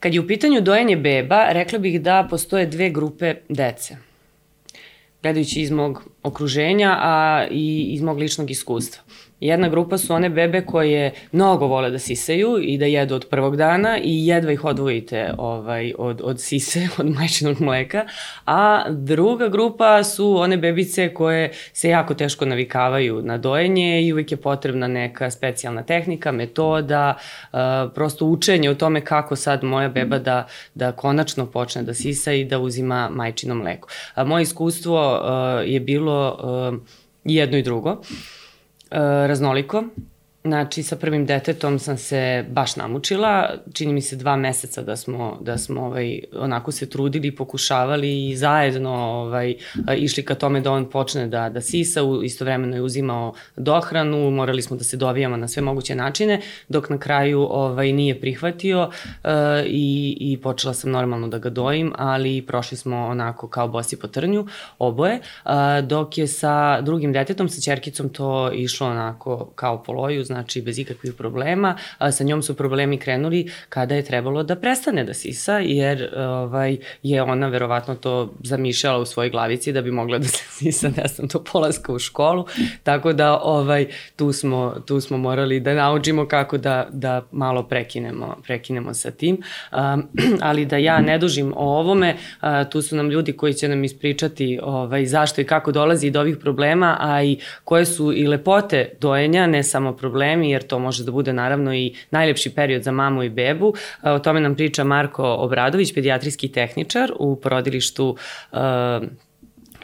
Kad je u pitanju dojenje beba, rekla bih da postoje dve grupe dece. Gledajući iz mog okruženja, a i iz mog ličnog iskustva. Jedna grupa su one bebe koje mnogo vole da sisaju i da jedu od prvog dana i jedva ih odvojite ovaj, od, od sise, od majčinog mleka, a druga grupa su one bebice koje se jako teško navikavaju na dojenje i uvijek je potrebna neka specijalna tehnika, metoda, uh, prosto učenje o tome kako sad moja beba da, da konačno počne da sisa i da uzima majčino mleko. A moje iskustvo uh, je bilo uh, jedno i drugo. Uh, raznoliko. Znači, sa prvim detetom sam se baš namučila. Čini mi se dva meseca da smo, da smo ovaj, onako se trudili, pokušavali i zajedno ovaj, išli ka tome da on počne da, da sisa, u, istovremeno je uzimao dohranu, morali smo da se dovijamo na sve moguće načine, dok na kraju ovaj, nije prihvatio uh, i, i počela sam normalno da ga dojim, ali prošli smo onako kao bosi po trnju, oboje, uh, dok je sa drugim detetom, sa čerkicom, to išlo onako kao po loju, znači bez ikakvih problema. A, sa njom su problemi krenuli kada je trebalo da prestane da sisa, jer ovaj, je ona verovatno to zamišljala u svojoj glavici da bi mogla da se sisa, ne znam, do polaska u školu. Tako da ovaj, tu, smo, tu smo morali da naučimo kako da, da malo prekinemo, prekinemo sa tim. Um, ali da ja ne dužim o ovome, uh, tu su nam ljudi koji će nam ispričati ovaj, zašto i kako dolazi do ovih problema, a i koje su i lepote dojenja, ne samo problema problemi, jer to može da bude naravno i najlepši period za mamu i bebu. E, o tome nam priča Marko Obradović, pedijatrijski tehničar u porodilištu uh,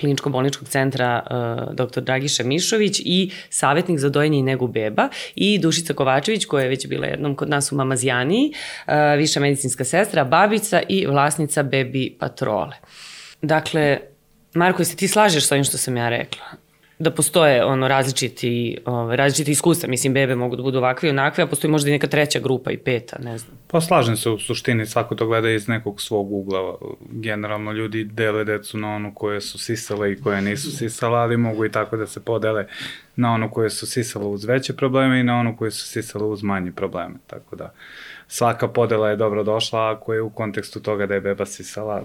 kliničko-bolničkog centra uh, dr. Dragiša Mišović i savjetnik za dojenje i negu beba i Dušica Kovačević koja je već bila jednom kod nas u Mamazijaniji, viša medicinska sestra, babica i vlasnica bebi patrole. Dakle, Marko, se ti slažeš sa ovim što sam ja rekla? Da postoje ono različiti, ovaj, različiti iskustva, mislim bebe mogu da budu ovakve i onakve, a postoji možda i neka treća grupa i peta, ne znam. Pa slažem se u suštini, svako to gleda iz nekog svog ugla. Generalno ljudi dele decu na onu koje su sisale i koje nisu sisale, ali mogu i tako da se podele na onu koje su sisale uz veće probleme i na onu koje su sisale uz manje probleme. Tako da svaka podela je dobro došla ako je u kontekstu toga da je beba sisala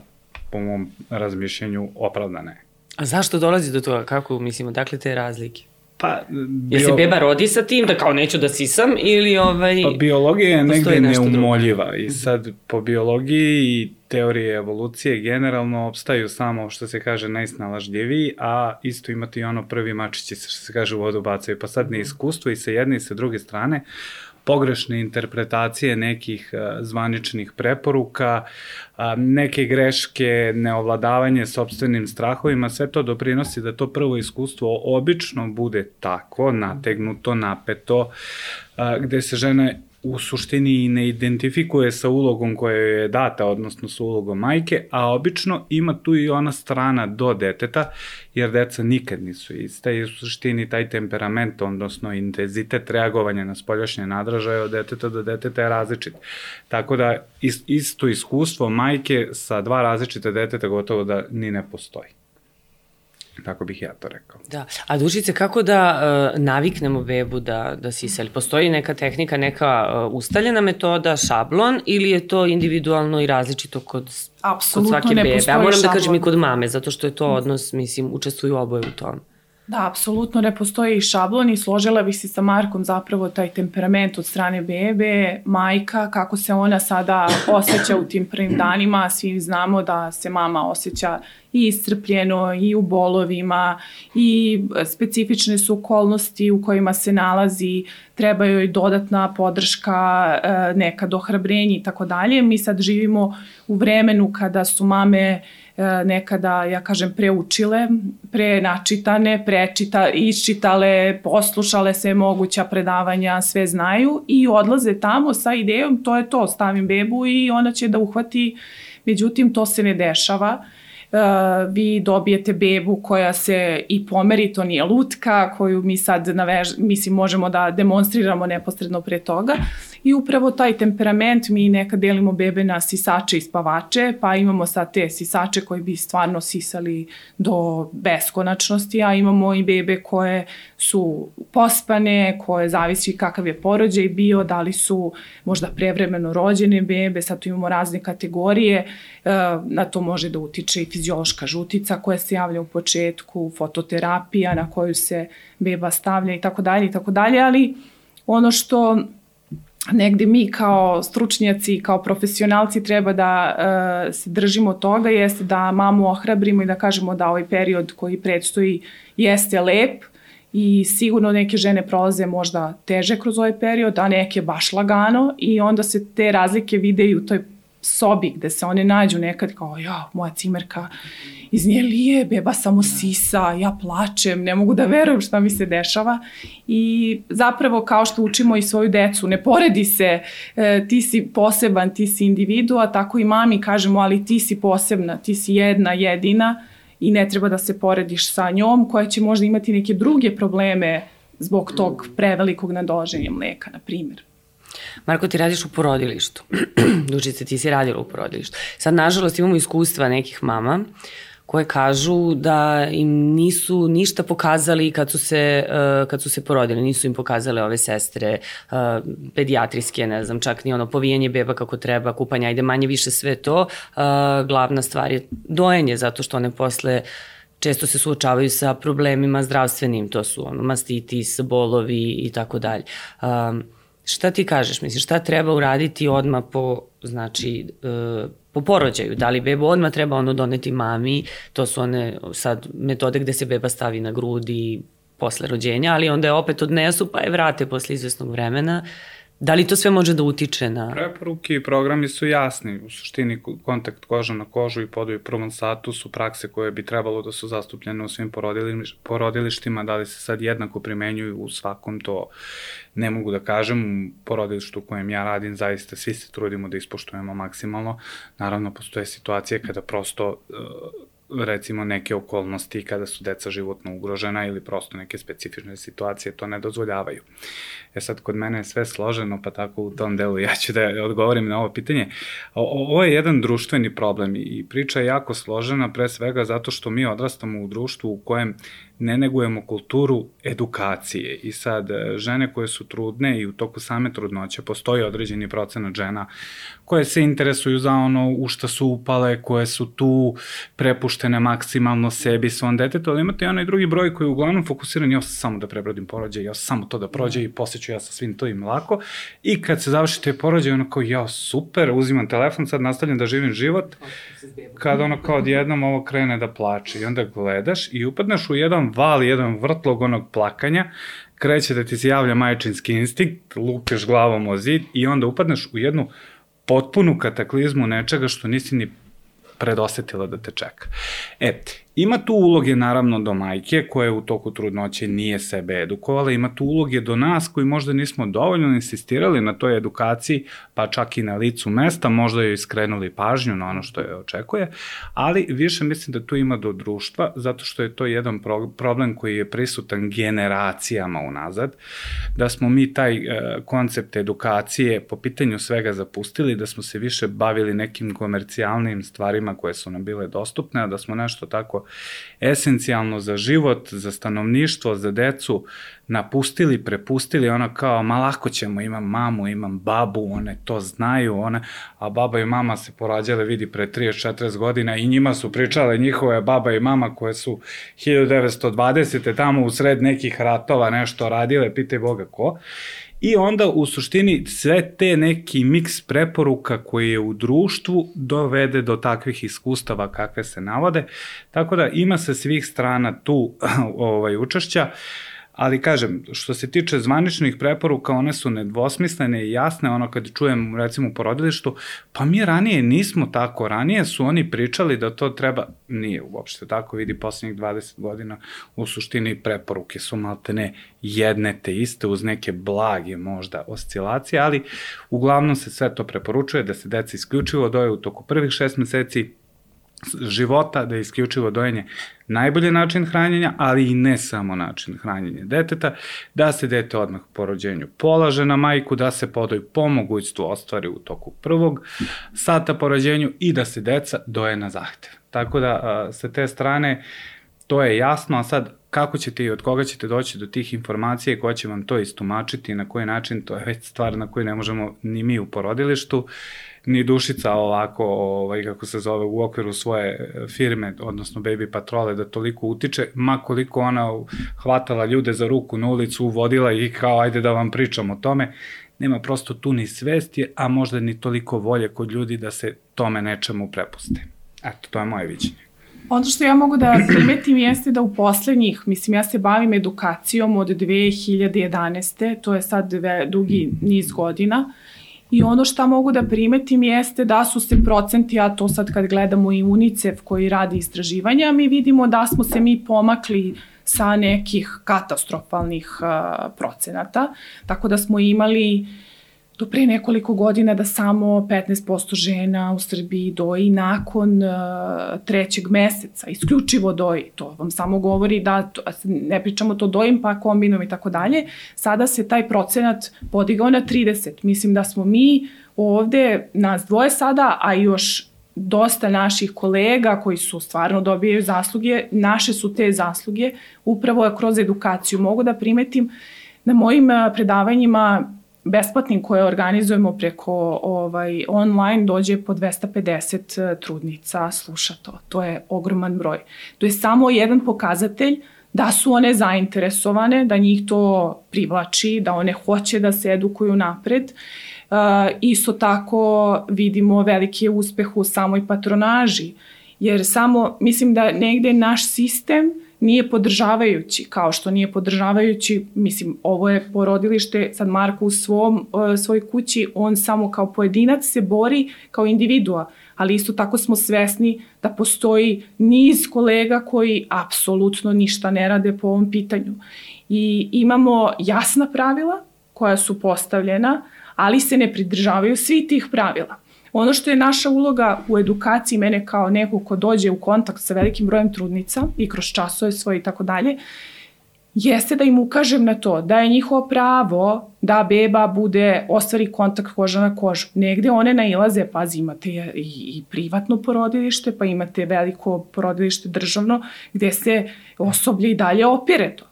po mom razmišljenju opravdana je. A zašto dolazi do toga? Kako, mislim, odakle te razlike? Pa, bio... Jel se beba rodi sa tim da kao neću da sisam ili ovaj... Pa biologija je negde neumoljiva drugo. i sad po biologiji i teorije evolucije generalno opstaju samo što se kaže najsnalažljiviji, a isto imate i ono prvi mačići što se kaže u vodu bacaju. Pa sad neiskustvo i sa jedne i sa druge strane pogrešne interpretacije nekih e, zvaničnih preporuka, neke greške, neovladavanje sobstvenim strahovima, sve to doprinosi da to prvo iskustvo obično bude tako, nategnuto, napeto, gde se žena u suštini ne identifikuje sa ulogom koja je data, odnosno sa ulogom majke, a obično ima tu i ona strana do deteta, jer deca nikad nisu iste i u suštini taj temperament, odnosno intenzitet reagovanja na spoljašnje nadražaje od deteta do deteta je različit. Tako da isto iskustvo majke sa dva različite deteta gotovo da ni ne postoji. Tako bih ja to rekao. Da. A dušice, kako da uh, naviknemo bebu da, da sisali? Postoji neka tehnika, neka uh, ustaljena metoda, šablon ili je to individualno i različito kod, Apsolutno kod svake ne bebe? A moram šablon. da kažem i kod mame, zato što je to odnos, mislim, učestvuju oboje u tom. Da, apsolutno ne postoji šablon i složila bih se sa Markom zapravo taj temperament od strane bebe, majka, kako se ona sada osjeća u tim prvim danima. Svi znamo da se mama osjeća i iscrpljeno i u bolovima i specifične su okolnosti u kojima se nalazi, treba joj dodatna podrška, e, neka dohrabrenje i tako dalje. Mi sad živimo u vremenu kada su mame nekada, ja kažem, preučile, prenačitane, prečita, iščitale, poslušale sve moguća predavanja, sve znaju i odlaze tamo sa idejom, to je to, stavim bebu i ona će da uhvati, međutim to se ne dešava. Uh, vi dobijete bebu koja se i pomeri, to nije lutka, koju mi sad navež, mislim možemo da demonstriramo neposredno pre toga i upravo taj temperament mi nekad delimo bebe na sisače i spavače, pa imamo sad te sisače koji bi stvarno sisali do beskonačnosti, a imamo i bebe koje su pospane, koje zavisi kakav je porođaj bio, da li su možda prevremeno rođene bebe, sad tu imamo razne kategorije, e, na to može da utiče i fiziološka žutica koja se javlja u početku, fototerapija na koju se beba stavlja i tako dalje i tako dalje, ali ono što negde mi kao stručnjaci, kao profesionalci treba da uh, se držimo toga jeste da mamu ohrabrimo i da kažemo da ovaj period koji predstoji jeste lep i sigurno neke žene prolaze možda teže kroz ovaj period, a neke baš lagano i onda se te razlike vide i u toj sobi gde se one nađu nekad kao ja, moja cimerka iz nje lije, beba samo sisa, ja plačem, ne mogu da verujem šta mi se dešava. I zapravo kao što učimo i svoju decu, ne poredi se, e, ti si poseban, ti si individu, a tako i mami kažemo, ali ti si posebna, ti si jedna, jedina i ne treba da se porediš sa njom koja će možda imati neke druge probleme zbog tog prevelikog nadolaženja mleka, na primjer. Marko, ti radiš u porodilištu. Dužice, ti si radila u porodilištu. Sad, nažalost, imamo iskustva nekih mama koje kažu da im nisu ništa pokazali kad su se, uh, kad su se porodili, nisu im pokazale ove sestre uh, pedijatrijske, ne znam, čak ni ono povijanje beba kako treba, kupanje, ajde manje više sve to. Uh, glavna stvar je dojenje, zato što one posle često se suočavaju sa problemima zdravstvenim, to su ono, mastitis, bolovi i tako dalje. Um, Šta ti kažeš, misliš, šta treba uraditi odmah po, znači, e, po porođaju? Da li bebu odmah treba ono doneti mami? To su one sad metode gde se beba stavi na grudi posle rođenja, ali onda je opet odnesu pa je vrate posle izvesnog vremena. Da li to sve može da utiče na... Preporuke i programi su jasni. U suštini kontakt koža na kožu i podaju u prvom satu su prakse koje bi trebalo da su zastupljene u svim porodilištima. Da li se sad jednako primenjuju u svakom to ne mogu da kažem. U porodilištu u kojem ja radim zaista svi se trudimo da ispoštujemo maksimalno. Naravno, postoje situacije kada prosto uh, recimo neke okolnosti kada su deca životno ugrožena ili prosto neke specifične situacije to ne dozvoljavaju. E sad, kod mene je sve složeno, pa tako u tom delu ja ću da odgovorim na ovo pitanje. O, ovo je jedan društveni problem i priča je jako složena pre svega zato što mi odrastamo u društvu u kojem ne negujemo kulturu edukacije i sad e, žene koje su trudne i u toku same trudnoće postoji određeni procenat žena koje se interesuju za ono u šta su upale, koje su tu prepuštene maksimalno sebi, svom detetu, ali imate i onaj drugi broj koji je uglavnom fokusiran, ja sam samo da prebrodim porođaj, ja samo to da prođe i posle ću ja sa svim to im lako. I kad se završi te porođaj, ono kao, ja super, uzimam telefon, sad nastavljam da živim život, kad ono kao odjednom ovo krene da plače i onda gledaš i upadneš u jedan val, jedan vrtlog onog plakanja, kreće da ti se javlja majčinski instinkt, lupeš glavom o zid i onda upadneš u jednu potpunu kataklizmu nečega što nisi ni predosetila da te čeka. E, Ima tu uloge naravno do majke koja u toku trudnoće nije sebe edukovala, ima tu uloge do nas koji možda nismo dovoljno insistirali na toj edukaciji, pa čak i na licu mesta, možda joj skrenuli pažnju na ono što je očekuje, ali više mislim da tu ima do društva, zato što je to jedan pro problem koji je prisutan generacijama unazad, da smo mi taj e, koncept edukacije po pitanju svega zapustili, da smo se više bavili nekim komercijalnim stvarima koje su nam bile dostupne, a da smo nešto tako esencijalno za život, za stanovništvo, za decu napustili, prepustili, ono kao, ma lako ćemo, imam mamu, imam babu, one to znaju, one, a baba i mama se porađale, vidi, pre 30-40 godina i njima su pričale njihove baba i mama koje su 1920. tamo u sred nekih ratova nešto radile, pitaj Boga ko. I onda u suštini sve te neki miks preporuka koji je u društvu dovede do takvih iskustava kakve se navode. Tako da ima se svih strana tu ovaj, učešća. Uh, ali kažem, što se tiče zvaničnih preporuka, one su nedvosmislene i jasne, ono kad čujem recimo u porodilištu, pa mi ranije nismo tako, ranije su oni pričali da to treba, nije uopšte tako, vidi poslednjih 20 godina, u suštini preporuke su malte ne jedne te iste uz neke blage možda oscilacije, ali uglavnom se sve to preporučuje da se deca isključivo doje u toku prvih šest meseci, života, da je isključivo dojenje najbolji način hranjenja, ali i ne samo način hranjenja deteta, da se dete odmah po rođenju polaže na majku, da se podoj po mogućstvu ostvari u toku prvog sata po rođenju i da se deca doje na zahtev. Tako da sa te strane to je jasno, a sad kako ćete i od koga ćete doći do tih informacija ko će vam to istumačiti na koji način, to je već stvar na koju ne možemo ni mi u porodilištu, ni dušica ovako, ovaj, kako se zove, u okviru svoje firme, odnosno Baby Patrole, da toliko utiče, ma koliko ona hvatala ljude za ruku na ulicu, uvodila ih kao ajde da vam pričam o tome, nema prosto tu ni svesti, a možda ni toliko volje kod ljudi da se tome nečemu prepuste. Eto, to je moje viđenje. Ono što ja mogu da primetim jeste da u poslednjih, mislim ja se bavim edukacijom od 2011. To je sad dve, dugi niz godina. I ono što mogu da primetim jeste da su se procenti, a to sad kad gledamo i UNICEF koji radi istraživanja, mi vidimo da smo se mi pomakli sa nekih katastrofalnih uh, procenata. Tako da smo imali uh, do pre nekoliko godina da samo 15% žena u Srbiji doji nakon uh, trećeg meseca, isključivo doji. To vam samo govori da, to, ne pričamo to dojim pa kombinujem i tako dalje. Sada se taj procenat podigao na 30. Mislim da smo mi ovde, nas dvoje sada, a još dosta naših kolega koji su stvarno dobijaju zasluge, naše su te zasluge, upravo kroz edukaciju. Mogu da primetim na mojim predavanjima besplatnim koje organizujemo preko ovaj, online dođe po 250 e, trudnica, sluša to. To je ogroman broj. To je samo jedan pokazatelj da su one zainteresovane, da njih to privlači, da one hoće da se edukuju napred. Uh, isto tako vidimo veliki uspeh u samoj patronaži, jer samo, mislim da negde naš sistem uh, nije podržavajući, kao što nije podržavajući, mislim, ovo je porodilište, sad Marko u svom, uh, svoj kući, on samo kao pojedinac se bori kao individua, ali isto tako smo svesni da postoji niz kolega koji apsolutno ništa ne rade po ovom pitanju. I imamo jasna pravila koja su postavljena, ali se ne pridržavaju svi tih pravila. Ono što je naša uloga u edukaciji mene kao neko ko dođe u kontakt sa velikim brojem trudnica i kroz časove svoje i tako dalje, jeste da im ukažem na to da je njihovo pravo da beba bude, ostvari kontakt koža na kožu. Negde one nailaze, pazi, imate i, i privatno porodilište, pa imate veliko porodilište državno, gde se osoblje i dalje opire to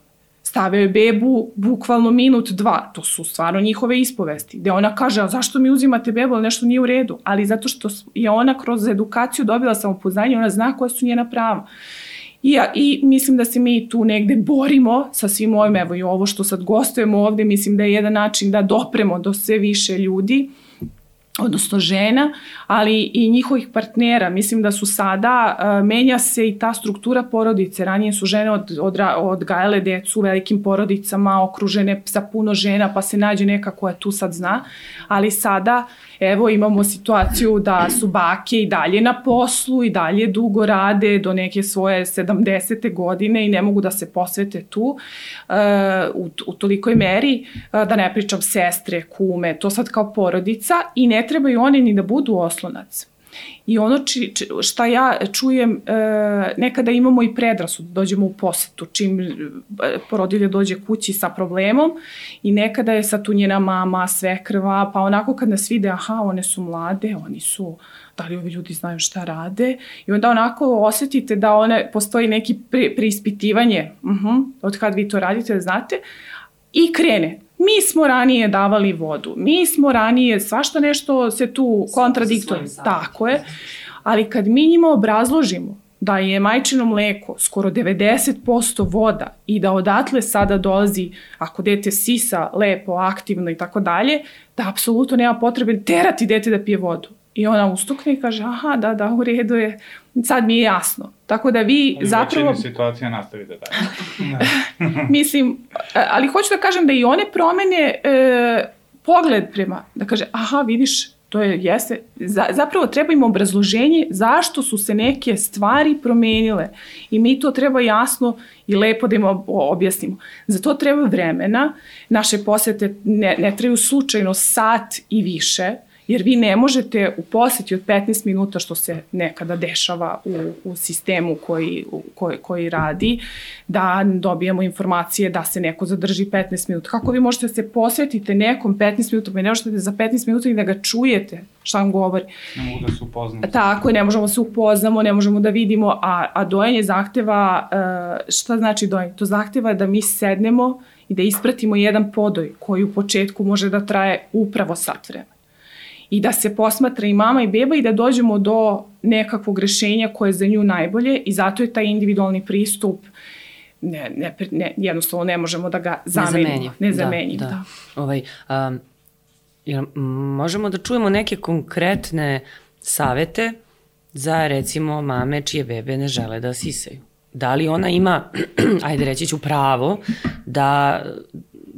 stavio bebu bukvalno minut, dva. To su stvarno njihove ispovesti. Gde ona kaže, a zašto mi uzimate bebu, ali nešto nije u redu. Ali zato što je ona kroz edukaciju dobila samopoznanje, ona zna koja su njena prava. I, ja, I mislim da se mi tu negde borimo sa svim ovim, evo i ovo što sad gostujemo ovde, mislim da je jedan način da dopremo do sve više ljudi odnosno žena, ali i njihovih partnera. Mislim da su sada, uh, menja se i ta struktura porodice. Ranije su žene od, od, odgajale decu u velikim porodicama, okružene sa puno žena, pa se nađe neka koja tu sad zna. Ali sada evo imamo situaciju da su bake i dalje na poslu i dalje dugo rade do neke svoje 70. godine i ne mogu da se posvete tu uh, u, u tolikoj meri, uh, da ne pričam sestre, kume, to sad kao porodica i ne trebaju oni ni da budu oslonac. I ono či, či, šta ja čujem, e, nekada imamo i predrasud, dođemo u posetu, čim e, porodilja dođe kući sa problemom i nekada je sa tu njena mama, svekrva, pa onako kad nas vide, aha, one su mlade, oni su, da li ovi ljudi znaju šta rade i onda onako osetite da one, postoji neki pri, preispitivanje, uh mhm, -huh, od kad vi to radite, da znate, i krene. Mi smo ranije davali vodu, mi smo ranije, svašta nešto se tu kontradiktuje, tako je, ali kad mi njima obrazložimo da je majčino mleko skoro 90% voda i da odatle sada dolazi, ako dete sisa lepo, aktivno i tako dalje, da apsolutno nema potrebe terati dete da pije vodu. I ona ustukne i kaže, aha, da, da, u redu je, sad mi je jasno. Tako da vi ali zapravo... Ali situacija nastavite tako. Mislim, ali hoću da kažem da i one promene e, pogled prema, da kaže, aha, vidiš, to je, jeste, za, zapravo treba im obrazloženje zašto su se neke stvari promenile i mi to treba jasno i lepo da im objasnimo. Za to treba vremena, naše posete ne, ne trebaju slučajno sat i više, Jer vi ne možete u poseti od 15 minuta, što se nekada dešava u, u sistemu koji, u, koji, koji radi, da dobijemo informacije da se neko zadrži 15 minuta. Kako vi možete da se posvetite nekom 15 minuta, pa ne možete da za 15 minuta i da ga čujete šta vam govori. Ne mogu da se upoznamo. Tako ne možemo da se upoznamo, ne možemo da vidimo, a, a dojenje zahteva, uh, šta znači dojenje? To zahteva da mi sednemo i da ispratimo jedan podoj koji u početku može da traje upravo sat vremena i da se posmatra i mama i beba i da dođemo do nekakvog rešenja koje je za nju najbolje i zato je taj individualni pristup ne, ne, ne, jednostavno ne možemo da ga zamenimo. Ne zamenimo. Da, da. da. Ovaj, um, jel, možemo da čujemo neke konkretne savete za recimo mame čije bebe ne žele da sisaju? Da li ona ima, ajde reći ću pravo, da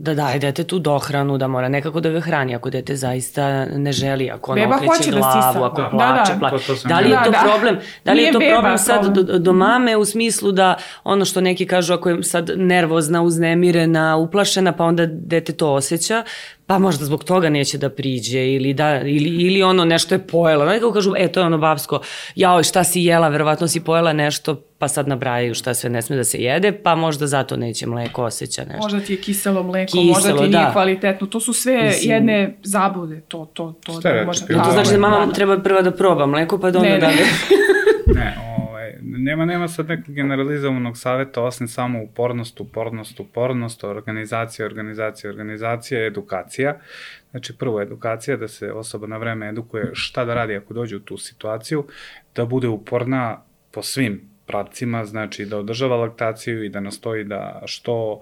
da daje detetu dohranu, da mora nekako da ga hrani, ako dete zaista ne želi, ako ono okreće da glavu, ako da. plače, da, da. plače. Da li je to da, da. problem, da li je to problem sad do, do mame u smislu da ono što neki kažu ako je sad nervozna, uznemirena, uplašena, pa onda dete to osjeća, pa možda zbog toga neće da priđe ili, da, ili, ili ono nešto je pojela. Nekako kažu, e, to je ono babsko, jao, šta si jela, verovatno si pojela nešto, pa sad nabrajaju šta sve ne sme da se jede, pa možda zato neće mleko osjeća nešto. Možda ti je kiselo mleko, kiselo, možda ti da. nije kvalitetno. To su sve Mislim, jedne zabude. To, to, to, to, možda, da, to znači da mama da. treba prva da proba mleko, pa da onda ne, da... ne, ovaj, nema, nema sad nekog generalizovanog saveta, osim samo upornost, upornost, upornost, organizacija, organizacija, organizacija, edukacija. Znači, prvo edukacija, da se osoba na vreme edukuje šta da radi ako dođe u tu situaciju, da bude uporna po svim pravcima, znači da održava laktaciju i da nastoji da što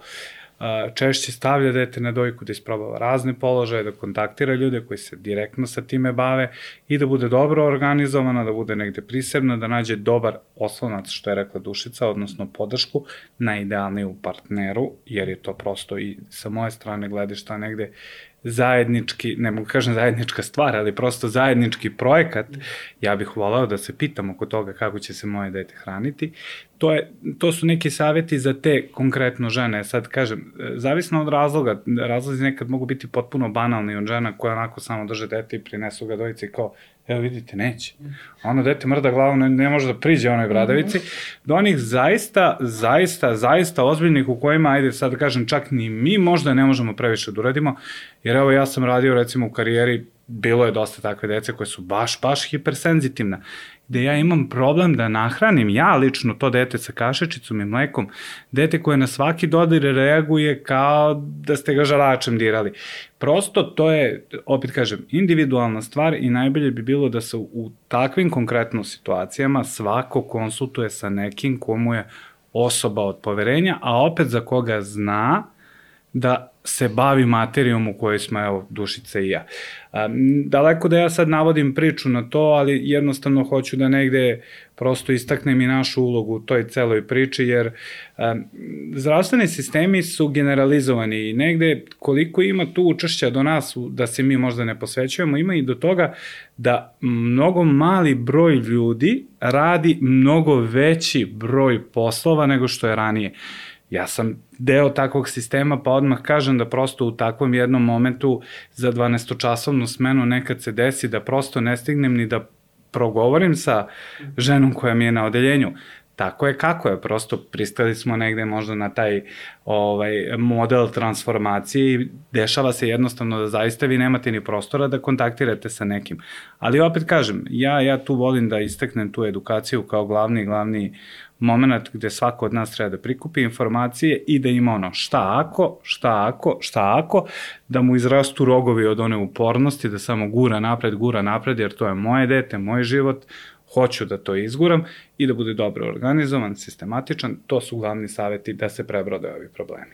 češće stavlja dete na dojku, da isprobava razne položaje, da kontaktira ljude koji se direktno sa time bave i da bude dobro organizovana, da bude negde prisebna, da nađe dobar oslonac, što je rekla Dušica, odnosno podršku, najidealnije u partneru, jer je to prosto i sa moje strane gledišta negde zajednički, ne mogu kažem zajednička stvar, ali prosto zajednički projekat, ja bih volao da se pitam oko toga kako će se moje dete hraniti. To, je, to su neki saveti za te konkretno žene. Sad kažem, zavisno od razloga, razlozi nekad mogu biti potpuno banalni od žena koja onako samo drže dete i prinesu ga dojici kao Evo vidite, neće. Ono dete mrda glavu, ne, ne može da priđe onoj bradavici. Do onih zaista, zaista, zaista ozbiljnih u kojima, ajde sad da kažem, čak ni mi možda ne možemo previše da uradimo. Jer evo ja sam radio recimo u karijeri, bilo je dosta takve dece koje su baš, baš hipersenzitivna gde ja imam problem da nahranim ja lično to dete sa kašečicom i mlekom, dete koje na svaki dodir reaguje kao da ste ga žaračem dirali. Prosto to je, opet kažem, individualna stvar i najbolje bi bilo da se u takvim konkretno situacijama svako konsultuje sa nekim komu je osoba od poverenja, a opet za koga zna da se bavi materijom u kojoj smo, evo, Dušica i ja. Daleko da ja sad navodim priču na to, ali jednostavno hoću da negde prosto istaknem i našu ulogu u toj celoj priči, jer zdravstveni sistemi su generalizovani i negde koliko ima tu učešća do nas da se mi možda ne posvećujemo, ima i do toga da mnogo mali broj ljudi radi mnogo veći broj poslova nego što je ranije. Ja sam deo takvog sistema, pa odmah kažem da prosto u takvom jednom momentu za 12-časovnu smenu nekad se desi da prosto ne stignem ni da progovorim sa ženom koja mi je na odeljenju. Tako je kako je, prosto pristali smo negde možda na taj ovaj, model transformacije i dešava se jednostavno da zaista vi nemate ni prostora da kontaktirate sa nekim. Ali opet kažem, ja, ja tu volim da isteknem tu edukaciju kao glavni, glavni moment gde svako od nas treba da prikupi informacije i da ima ono šta ako, šta ako, šta ako, da mu izrastu rogovi od one upornosti, da samo gura napred, gura napred, jer to je moje dete, moj život, hoću da to izguram i da bude dobro organizovan, sistematičan, to su glavni saveti da se prebrode ovi problemi.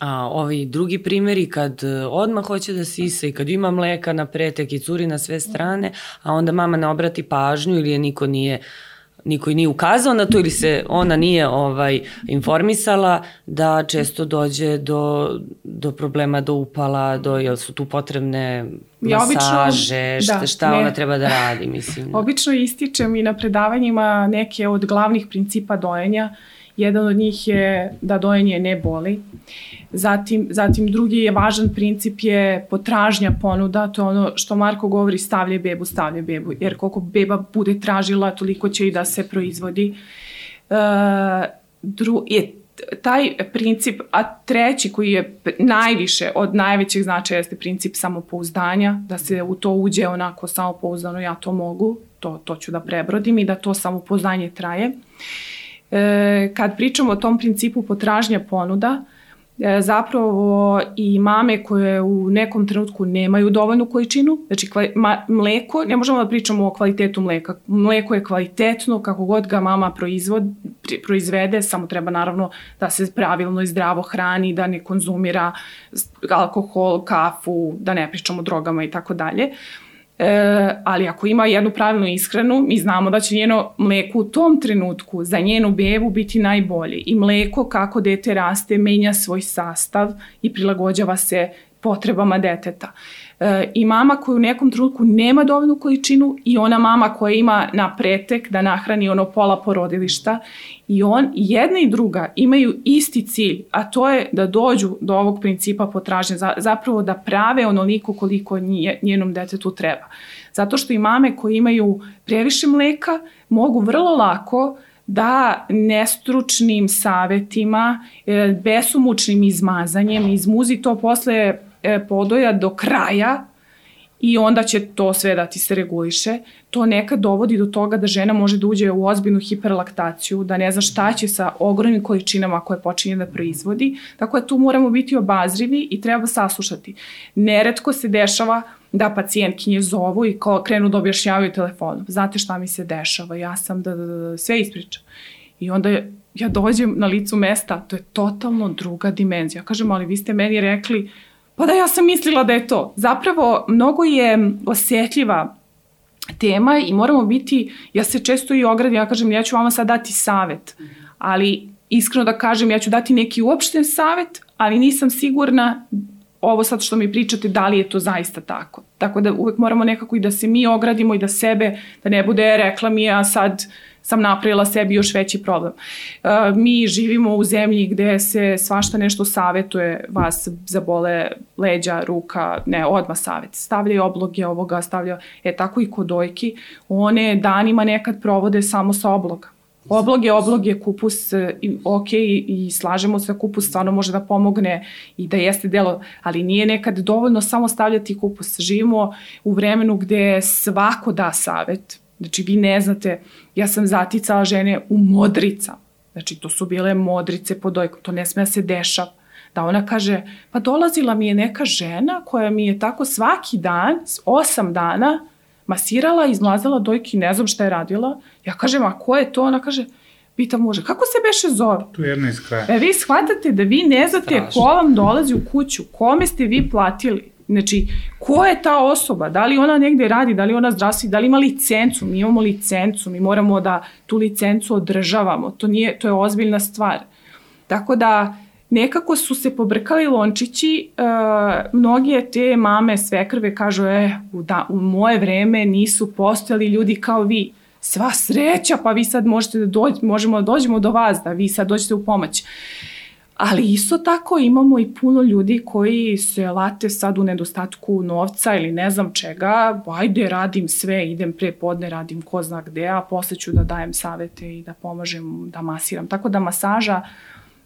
A ovi drugi primjeri kad e, odmah hoće da sisa i kad ima mleka na pretek i curi na sve strane, a onda mama ne obrati pažnju ili je niko nije uh, niko i nije ukazao na to ili se ona nije ovaj informisala da često dođe do, do problema do upala, do jel su tu potrebne masaže, ja, šta, da, šta ne. ona treba da radi, mislim. Obično ističem i na predavanjima neke od glavnih principa dojenja Jedan od njih je da dojenje ne boli. Zatim, zatim drugi je važan princip je potražnja ponuda, to je ono što Marko govori stavlje bebu, stavlje bebu, jer koliko beba bude tražila, toliko će i da se proizvodi. E, dru, je taj princip, a treći koji je najviše od najvećeg značaja jeste princip samopouzdanja, da se u to uđe onako samopouzdano, ja to mogu, to, to ću da prebrodim i da to samopouzdanje traje. E, kad pričamo o tom principu potražnja ponuda, E, zapravo i mame koje u nekom trenutku nemaju dovoljnu količinu, znači mleko, ne možemo da pričamo o kvalitetu mleka, mleko je kvalitetno kako god ga mama proizvod, proizvede, samo treba naravno da se pravilno i zdravo hrani, da ne konzumira alkohol, kafu, da ne pričamo o drogama i tako dalje. E, ali ako ima jednu pravilnu ishranu, mi znamo da će njeno mleko u tom trenutku za njenu bebu biti najbolje. I mleko kako dete raste menja svoj sastav i prilagođava se potrebama deteta. E, I mama koja u nekom trenutku nema dovoljnu količinu i ona mama koja ima na pretek da nahrani ono pola porodilišta i on, jedna i druga imaju isti cilj, a to je da dođu do ovog principa potražnje, zapravo da prave onoliko koliko njenom detetu treba. Zato što i mame koje imaju previše mleka mogu vrlo lako da nestručnim savetima, e, besumučnim izmazanjem, izmuzi to posle e, podoja do kraja i onda će to sve da ti se reguliše. To nekad dovodi do toga da žena može da uđe u ozbiljnu hiperlaktaciju, da ne zna šta će sa ogromnim količinama koje počinje da proizvodi. Tako da tu moramo biti obazrivi i treba saslušati. Neretko se dešava da pacijentkinje zovu i ko krenu da objašnjavaju telefonom. Znate šta mi se dešava, ja sam da, da, da sve ispričam. I onda ja dođem na licu mesta, to je totalno druga dimenzija. Kažem, ali vi ste meni rekli Pa da, ja sam mislila da je to. Zapravo, mnogo je osjetljiva tema i moramo biti, ja se često i ogradim, ja kažem, ja ću vama sad dati savet, ali iskreno da kažem, ja ću dati neki uopšten savet, ali nisam sigurna ovo sad što mi pričate, da li je to zaista tako. Tako da uvek moramo nekako i da se mi ogradimo i da sebe, da ne bude rekla mi, a sad uh, sam napravila sebi još veći problem. Uh, mi živimo u zemlji gde se svašta nešto savetuje, vas zabole leđa, ruka, ne, odma savet. Stavljaju obloge ovoga, stavlja, e tako i kod dojki, one danima nekad provode samo sa obloga. Obloge, obloge, kupus, e, ok, i slažemo se, kupus stvarno može da pomogne i da jeste delo, ali nije nekad dovoljno samo stavljati kupus. Živimo u vremenu gde svako da savet, Znači, vi ne znate, ja sam zaticala žene u modrica. Znači, to su bile modrice pod dojkom, to ne sme da se dešava. Da ona kaže, pa dolazila mi je neka žena koja mi je tako svaki dan, osam dana, masirala, izmlazala dojki, ne znam šta je radila. Ja kažem, a ko je to? Ona kaže, pita muže, kako se beše zove? Tu je jedna iz kraja. E, vi shvatate da vi ne znate Strašno. ko vam dolazi u kuću, kome ste vi platili. Znači, ko je ta osoba? Da li ona negde radi, da li ona zdravstvi, da li ima licencu? Mi imamo licencu, mi moramo da tu licencu održavamo. To, nije, to je ozbiljna stvar. Tako da, nekako su se pobrkali lončići, uh, mnoge te mame svekrve kažu, e, u, da, u moje vreme nisu postojali ljudi kao vi. Sva sreća, pa vi sad možete da dođe, možemo da dođemo do vas, da vi sad dođete u pomoć. Ali isto tako imamo i puno ljudi koji se late sad u nedostatku novca ili ne znam čega, ajde radim sve, idem pre podne, radim ko zna gde, a posle ću da dajem savete i da pomažem, da masiram. Tako da masaža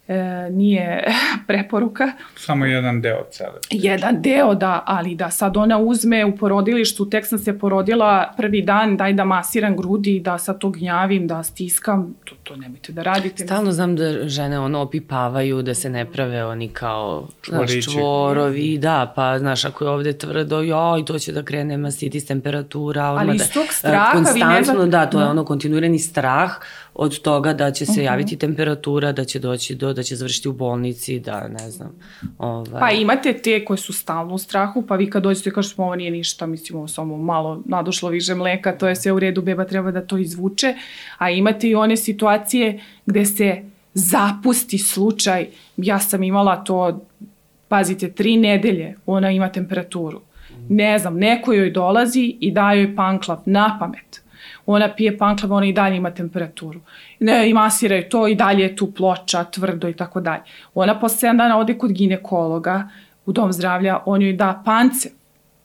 e, nije preporuka. Samo jedan deo cele. Jedan deo, da, ali da sad ona uzme u porodilištu, tek sam se porodila prvi dan, daj da masiram grudi, da sad to gnjavim, da stiskam, to, to nemojte da radite. Stalno znam da žene ono opipavaju, da se ne prave oni kao znaš, čvorovi, da, pa znaš, ako je ovde tvrdo, joj, to će da krene mastitis temperatura. Ali iz da, tog straha vi ne znate. Da, to je ono kontinuirani strah od toga da će se mhm. javiti temperatura, da će doći do, da će završiti u bolnici, da ne znam. Ovaj. Pa imate te koje su stalno u strahu, pa vi kad dođete kažete ovo nije ništa, mislim ovo samo malo nadošlo više mleka, to je sve u redu, beba treba da to izvuče, a imate i one situacije gde se zapusti slučaj, ja sam imala to, pazite, tri nedelje, ona ima temperaturu. Ne znam, neko joj dolazi i daje joj panklap na pamet Ona pije panklava, ona i dalje ima temperaturu. Ne, i masiraju to i dalje je tu ploča, tvrdo i tako dalje. Ona posle 7 dana ode kod ginekologa u dom zdravlja, on joj da pance,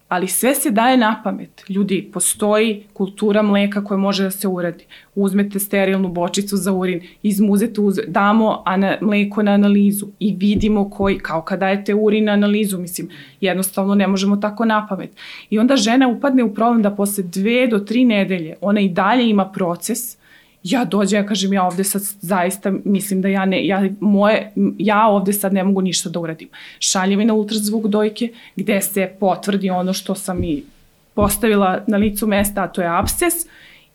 ali sve se daje na pamet. Ljudi, postoji kultura mleka koja može da se uradi. Uzmete sterilnu bočicu za urin, izmuzete, uz, damo ana, mleko na analizu i vidimo koji, kao kad dajete urin na analizu, mislim, jednostavno ne možemo tako na pamet. I onda žena upadne u problem da posle dve do tri nedelje ona i dalje ima proces ja dođem, ja kažem, ja ovde sad zaista mislim da ja ne, ja, moje, ja ovde sad ne mogu ništa da uradim. Šalje mi na ultrazvuk dojke gde se potvrdi ono što sam i postavila na licu mesta, a to je absces,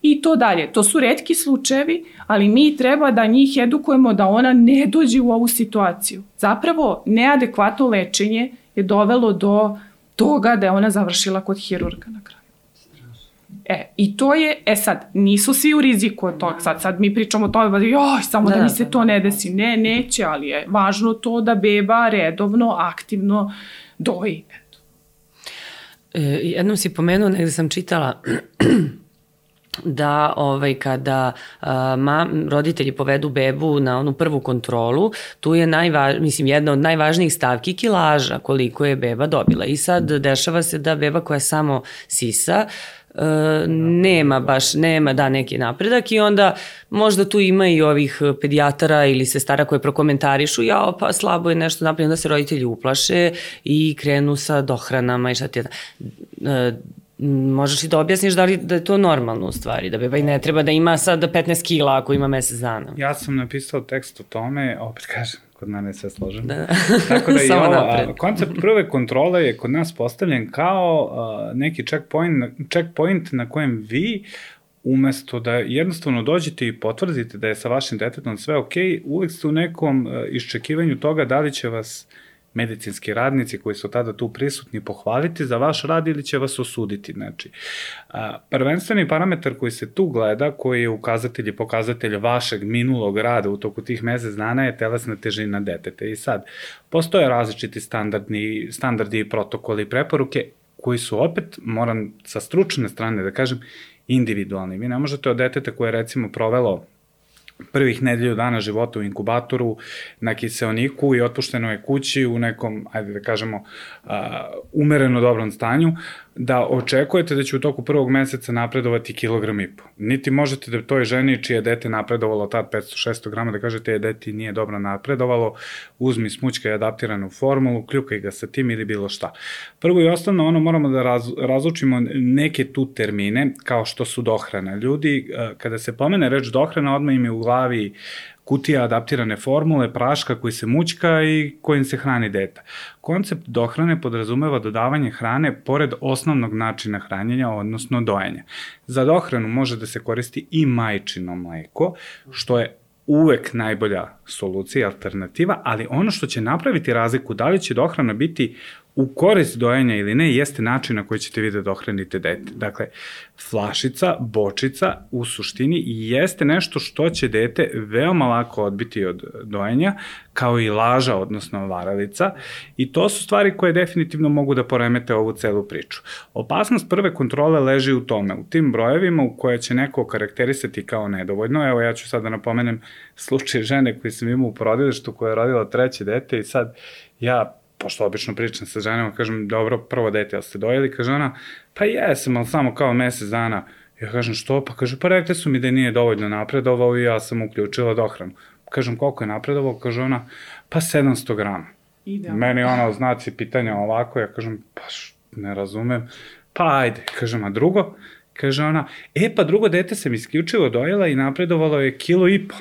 i to dalje. To su redki slučajevi, ali mi treba da njih edukujemo da ona ne dođe u ovu situaciju. Zapravo, neadekvatno lečenje je dovelo do toga da je ona završila kod hirurga na kraju. E, i to je, e sad, nisu svi u riziku od toga, sad, sad mi pričamo o tome, da joj, samo da, da mi se da, to da. ne desi. Ne, neće, ali je važno to da beba redovno, aktivno doji. Eto. E, jednom si pomenuo, negde sam čitala, da ovaj kada a, ma, roditelji povedu bebu na onu prvu kontrolu, tu je najvaž, mislim jedna od najvažnijih stavki kilaža koliko je beba dobila. I sad dešava se da beba koja samo sisa E, nema baš, nema da neki napredak i onda možda tu ima i ovih pedijatara ili sestara koje prokomentarišu, ja pa slabo je nešto napred, onda se roditelji uplaše i krenu sa dohranama i šta ti je. E, možeš li da objasniš da li da je to normalno u stvari, da beba i ne treba da ima sad 15 kila ako ima mesec dana? Ja sam napisao tekst o tome, opet kažem, kod mene je sve složeno. Da. Tako da i ovo, a, koncept prve kontrole je kod nas postavljen kao a, neki checkpoint, checkpoint na kojem vi umesto da jednostavno dođete i potvrdite da je sa vašim detetom sve ok, uvek ste u nekom iščekivanju toga da li će vas uh, medicinski radnici koji su tada tu prisutni pohvaliti za vaš rad ili će vas osuditi. Znači, prvenstveni parametar koji se tu gleda, koji je ukazatelj i pokazatelj vašeg minulog rada u toku tih mesec dana je telesna težina deteta. I sad, postoje različiti standardni, standardi i protokoli i preporuke koji su opet, moram sa stručne strane da kažem, individualni. Vi ne možete od deteta koje je recimo provelo prvih nedelju dana života u inkubatoru na kiseoniku i otpušteno je kući u nekom, ajde da kažemo, uh, umereno dobrom stanju, da očekujete da će u toku prvog meseca napredovati kilogram i po. Niti možete da toj ženi čije dete napredovalo tad 500-600 grama da kažete je deti nije dobro napredovalo, uzmi smućka i adaptiranu formulu, kljukaj ga sa tim ili bilo šta. Prvo i osnovno ono moramo da raz, razlučimo neke tu termine kao što su dohrana. Ljudi, kada se pomene reč dohrana, odmah im je u glavi kutija adaptirane formule, praška koji se mućka i kojim se hrani deta. Koncept dohrane podrazumeva dodavanje hrane pored osnovnog načina hranjenja, odnosno dojenja. Za dohranu može da se koristi i majčino mleko, što je uvek najbolja solucija, alternativa, ali ono što će napraviti razliku da li će dohrana biti u korist dojenja ili ne, jeste način na koji ćete vi da dohranite dete. Dakle, flašica, bočica u suštini jeste nešto što će dete veoma lako odbiti od dojenja, kao i laža, odnosno varalica, i to su stvari koje definitivno mogu da poremete ovu celu priču. Opasnost prve kontrole leži u tome, u tim brojevima u koje će neko karakterisati kao nedovoljno. Evo, ja ću sad da napomenem slučaj žene koji sam imao u porodilištu koja je rodila treće dete i sad ja pošto obično pričam sa ženama, kažem, dobro, prvo dete, jel ste dojeli? Kaže ona, pa jesam, ali samo kao mesec dana. Ja kažem, što? Pa kaže, pa rekli su mi da nije dovoljno napredovao i ja sam uključila dohranu. Kažem, koliko je napredovao? Kaže ona, pa 700 grama. Idealno. Meni ona znaci pitanja ovako, ja kažem, pa š, ne razumem. Pa ajde, kažem, a drugo? Kaže ona, e pa drugo dete sam isključivo dojela i napredovalo je kilo i po.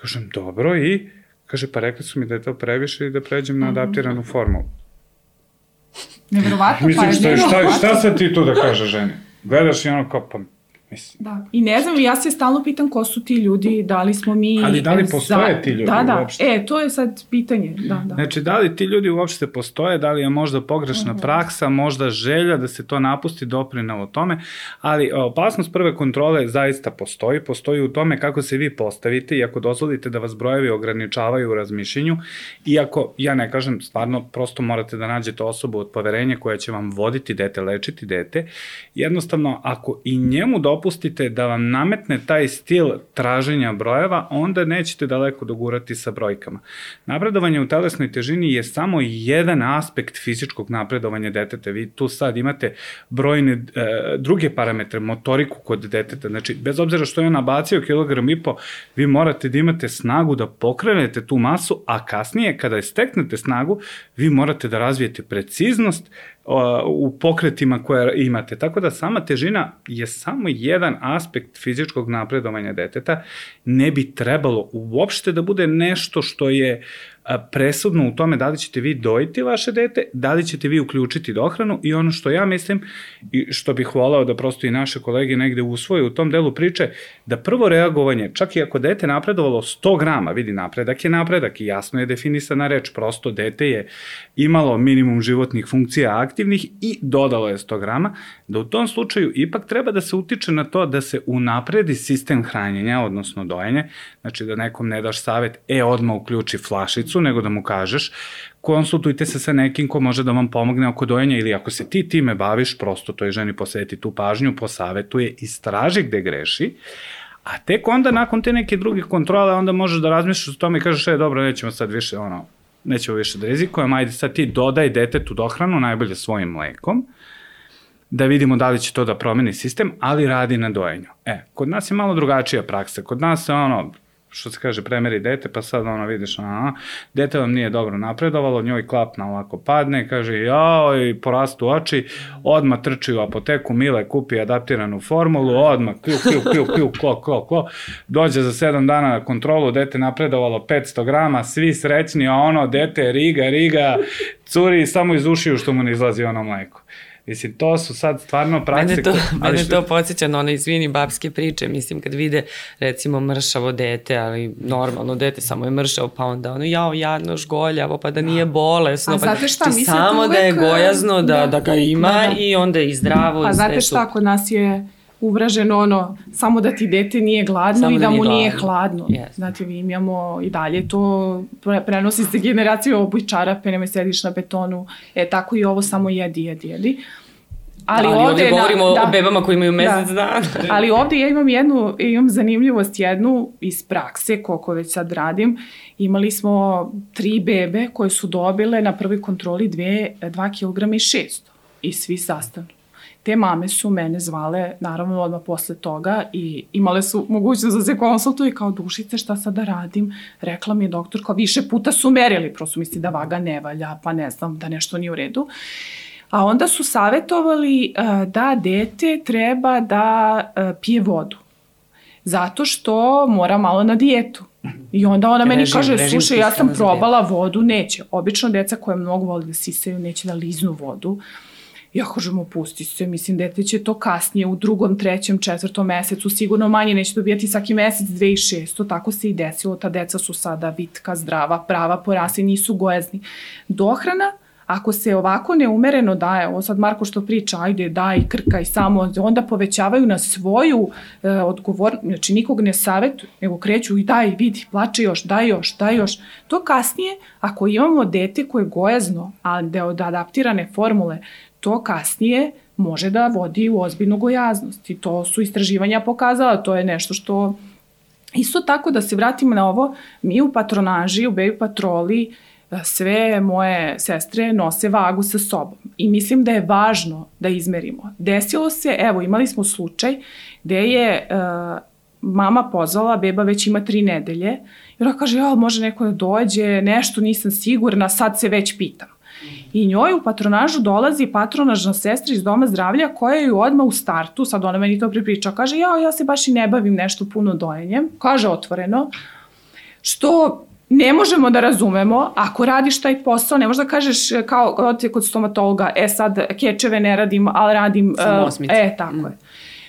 Kažem, dobro, i Kaže, pa rekli su mi da je to previše i da pređem na mhm. adaptiranu formulu. Neverovatno, Mislim, pa je šta, šta, šta sad ti tu da kaže ženi? Gledaš i ono kao, pa Mislim. Da. I ne znam, ja se stalno pitam ko su ti ljudi, da li smo mi... Ali da li postoje za... ti ljudi da, da. uopšte? E, to je sad pitanje. Da, da. Znači, da li ti ljudi uopšte postoje, da li je možda pogrešna uh mhm. -huh. praksa, možda želja da se to napusti doprinalo tome, ali opasnost prve kontrole zaista postoji. Postoji u tome kako se vi postavite i ako dozvolite da vas brojevi ograničavaju u razmišljenju, iako, ja ne kažem, stvarno, prosto morate da nađete osobu od poverenja koja će vam voditi dete, lečiti dete, jednostavno, ako i njemu dopustite dopustite da vam nametne taj stil traženja brojeva, onda nećete daleko dogurati sa brojkama. Napredovanje u telesnoj težini je samo jedan aspekt fizičkog napredovanja deteta. Vi tu sad imate brojne e, druge parametre, motoriku kod deteta. Znači, bez obzira što je nabacio kilogram i po, vi morate da imate snagu da pokrenete tu masu, a kasnije, kada je steknete snagu, vi morate da razvijete preciznost, u pokretima koje imate. Tako da sama težina je samo jedan aspekt fizičkog napredovanja deteta. Ne bi trebalo uopšte da bude nešto što je presudno u tome da li ćete vi dojiti vaše dete, da li ćete vi uključiti dohranu i ono što ja mislim i što bih volao da prosto i naše kolege negde usvoje u tom delu priče, da prvo reagovanje, čak i ako dete napredovalo 100 grama, vidi napredak je napredak i jasno je definisana reč, prosto dete je imalo minimum životnih funkcija aktivnih i dodalo je 100 grama, da u tom slučaju ipak treba da se utiče na to da se unapredi sistem hranjenja, odnosno dojenje, znači da nekom ne daš savet, e, odmah uključi flašicu, nego da mu kažeš, konsultujte se sa nekim ko može da vam pomogne oko dojenja ili ako se ti time baviš, prosto toj ženi posveti tu pažnju, posavetuje, istraži gde greši, a tek onda nakon te neke druge kontrole onda možeš da razmišljaš o tome i kažeš, e, dobro, nećemo sad više, ono, nećemo više da rizikujemo, ajde sad ti dodaj detetu dohranu, najbolje svojim mlekom, da vidimo da li će to da promeni sistem, ali radi na dojenju. E, kod nas je malo drugačija praksa. Kod nas je ono, što se kaže, premeri dete, pa sad ono vidiš, aha, dete vam nije dobro napredovalo, njoj klapna ovako padne, kaže, jao, i porastu oči, odma trči u apoteku, Mile kupi adaptiranu formulu, odma klju, klju, klju, klju, klo, klo, klo, dođe za sedam dana na kontrolu, dete napredovalo 500 grama, svi srećni, a ono, dete, riga, riga, curi samo iz ušiju što mu ne izlazi ono mleko. Mislim, to su sad stvarno prakse... Mene to, koje, mene što... to podsjeća na one, izvini, babske priče, mislim, kad vide, recimo, mršavo dete, ali normalno dete samo je mršavo, pa onda ono, jao, jadno, žgoljavo, pa da nije bolesno. A pa, znate šta, mislim, samo da je gojazno, da, da, da ga ima da, da. i onda i zdravo. A znate šta, kod nas je uvraženo ono, samo da ti dete nije gladno samo i da, da mu gladno. nije hladno. Yes. Znate, vi imamo i dalje to, prenosi se generacija obuj čarape, nemoj sediš na betonu, e, tako i ovo samo jedi, jedi, jedi. Ali, ali ovde, ovde govorimo da, o bebama koji imaju mesec da. dana. ali ovde ja imam jednu, imam zanimljivost jednu iz prakse, koliko već sad radim. Imali smo tri bebe koje su dobile na prvoj kontroli 2 kg i 600 i svi sastavni te mame su mene zvale, naravno odmah posle toga i imale su mogućnost da se konsultuju kao dušice šta sad da radim. Rekla mi je doktor kao više puta su merili, prosto misli da vaga ne valja, pa ne znam da nešto nije u redu. A onda su savetovali uh, da dete treba da uh, pije vodu. Zato što mora malo na dijetu. I onda ona meni režim, kaže, slušaj, ja sam probala vodu, neće. Obično deca koje mnogo vole da sisaju, neće da liznu vodu. Uh, Ja kažem, opusti se, mislim, dete će to kasnije, u drugom, trećem, četvrtom mesecu, sigurno manje neće dobijati svaki mesec 2600, tako se i desilo, ta deca su sada vitka, zdrava, prava, porasli, nisu gojazni. Dohrana, ako se ovako neumereno daje, ovo sad Marko što priča, ajde, daj, krkaj samo, onda povećavaju na svoju e, odgovor, znači nikog ne savetuju, nego kreću i daj, vidi, plače još, daj još, daj još. To kasnije, ako imamo dete koje je gojazno, a da od adaptirane formule, to kasnije može da vodi u ozbiljnu gojaznost i to su istraživanja pokazala, to je nešto što isto tako da se vratimo na ovo, mi u patronaži, u baby patroli, e, sve moje sestre nose vagu sa sobom i mislim da je važno da izmerimo. Desilo se, evo imali smo slučaj gde je uh, mama pozvala, beba već ima tri nedelje i ona kaže, ja, može neko da dođe, nešto nisam sigurna, sad se već pitam. I njoj u patronažu dolazi patronažna sestra iz doma zdravlja koja ju odmah u startu, sad ona meni to pripriča, kaže ja, ja se baš i ne bavim nešto puno dojenjem, kaže otvoreno, što ne možemo da razumemo, ako radiš taj posao, ne možeš da kažeš kao od kod stomatologa, e sad kečeve ne radim, ali radim... Samo osmice. E, tako mm. je.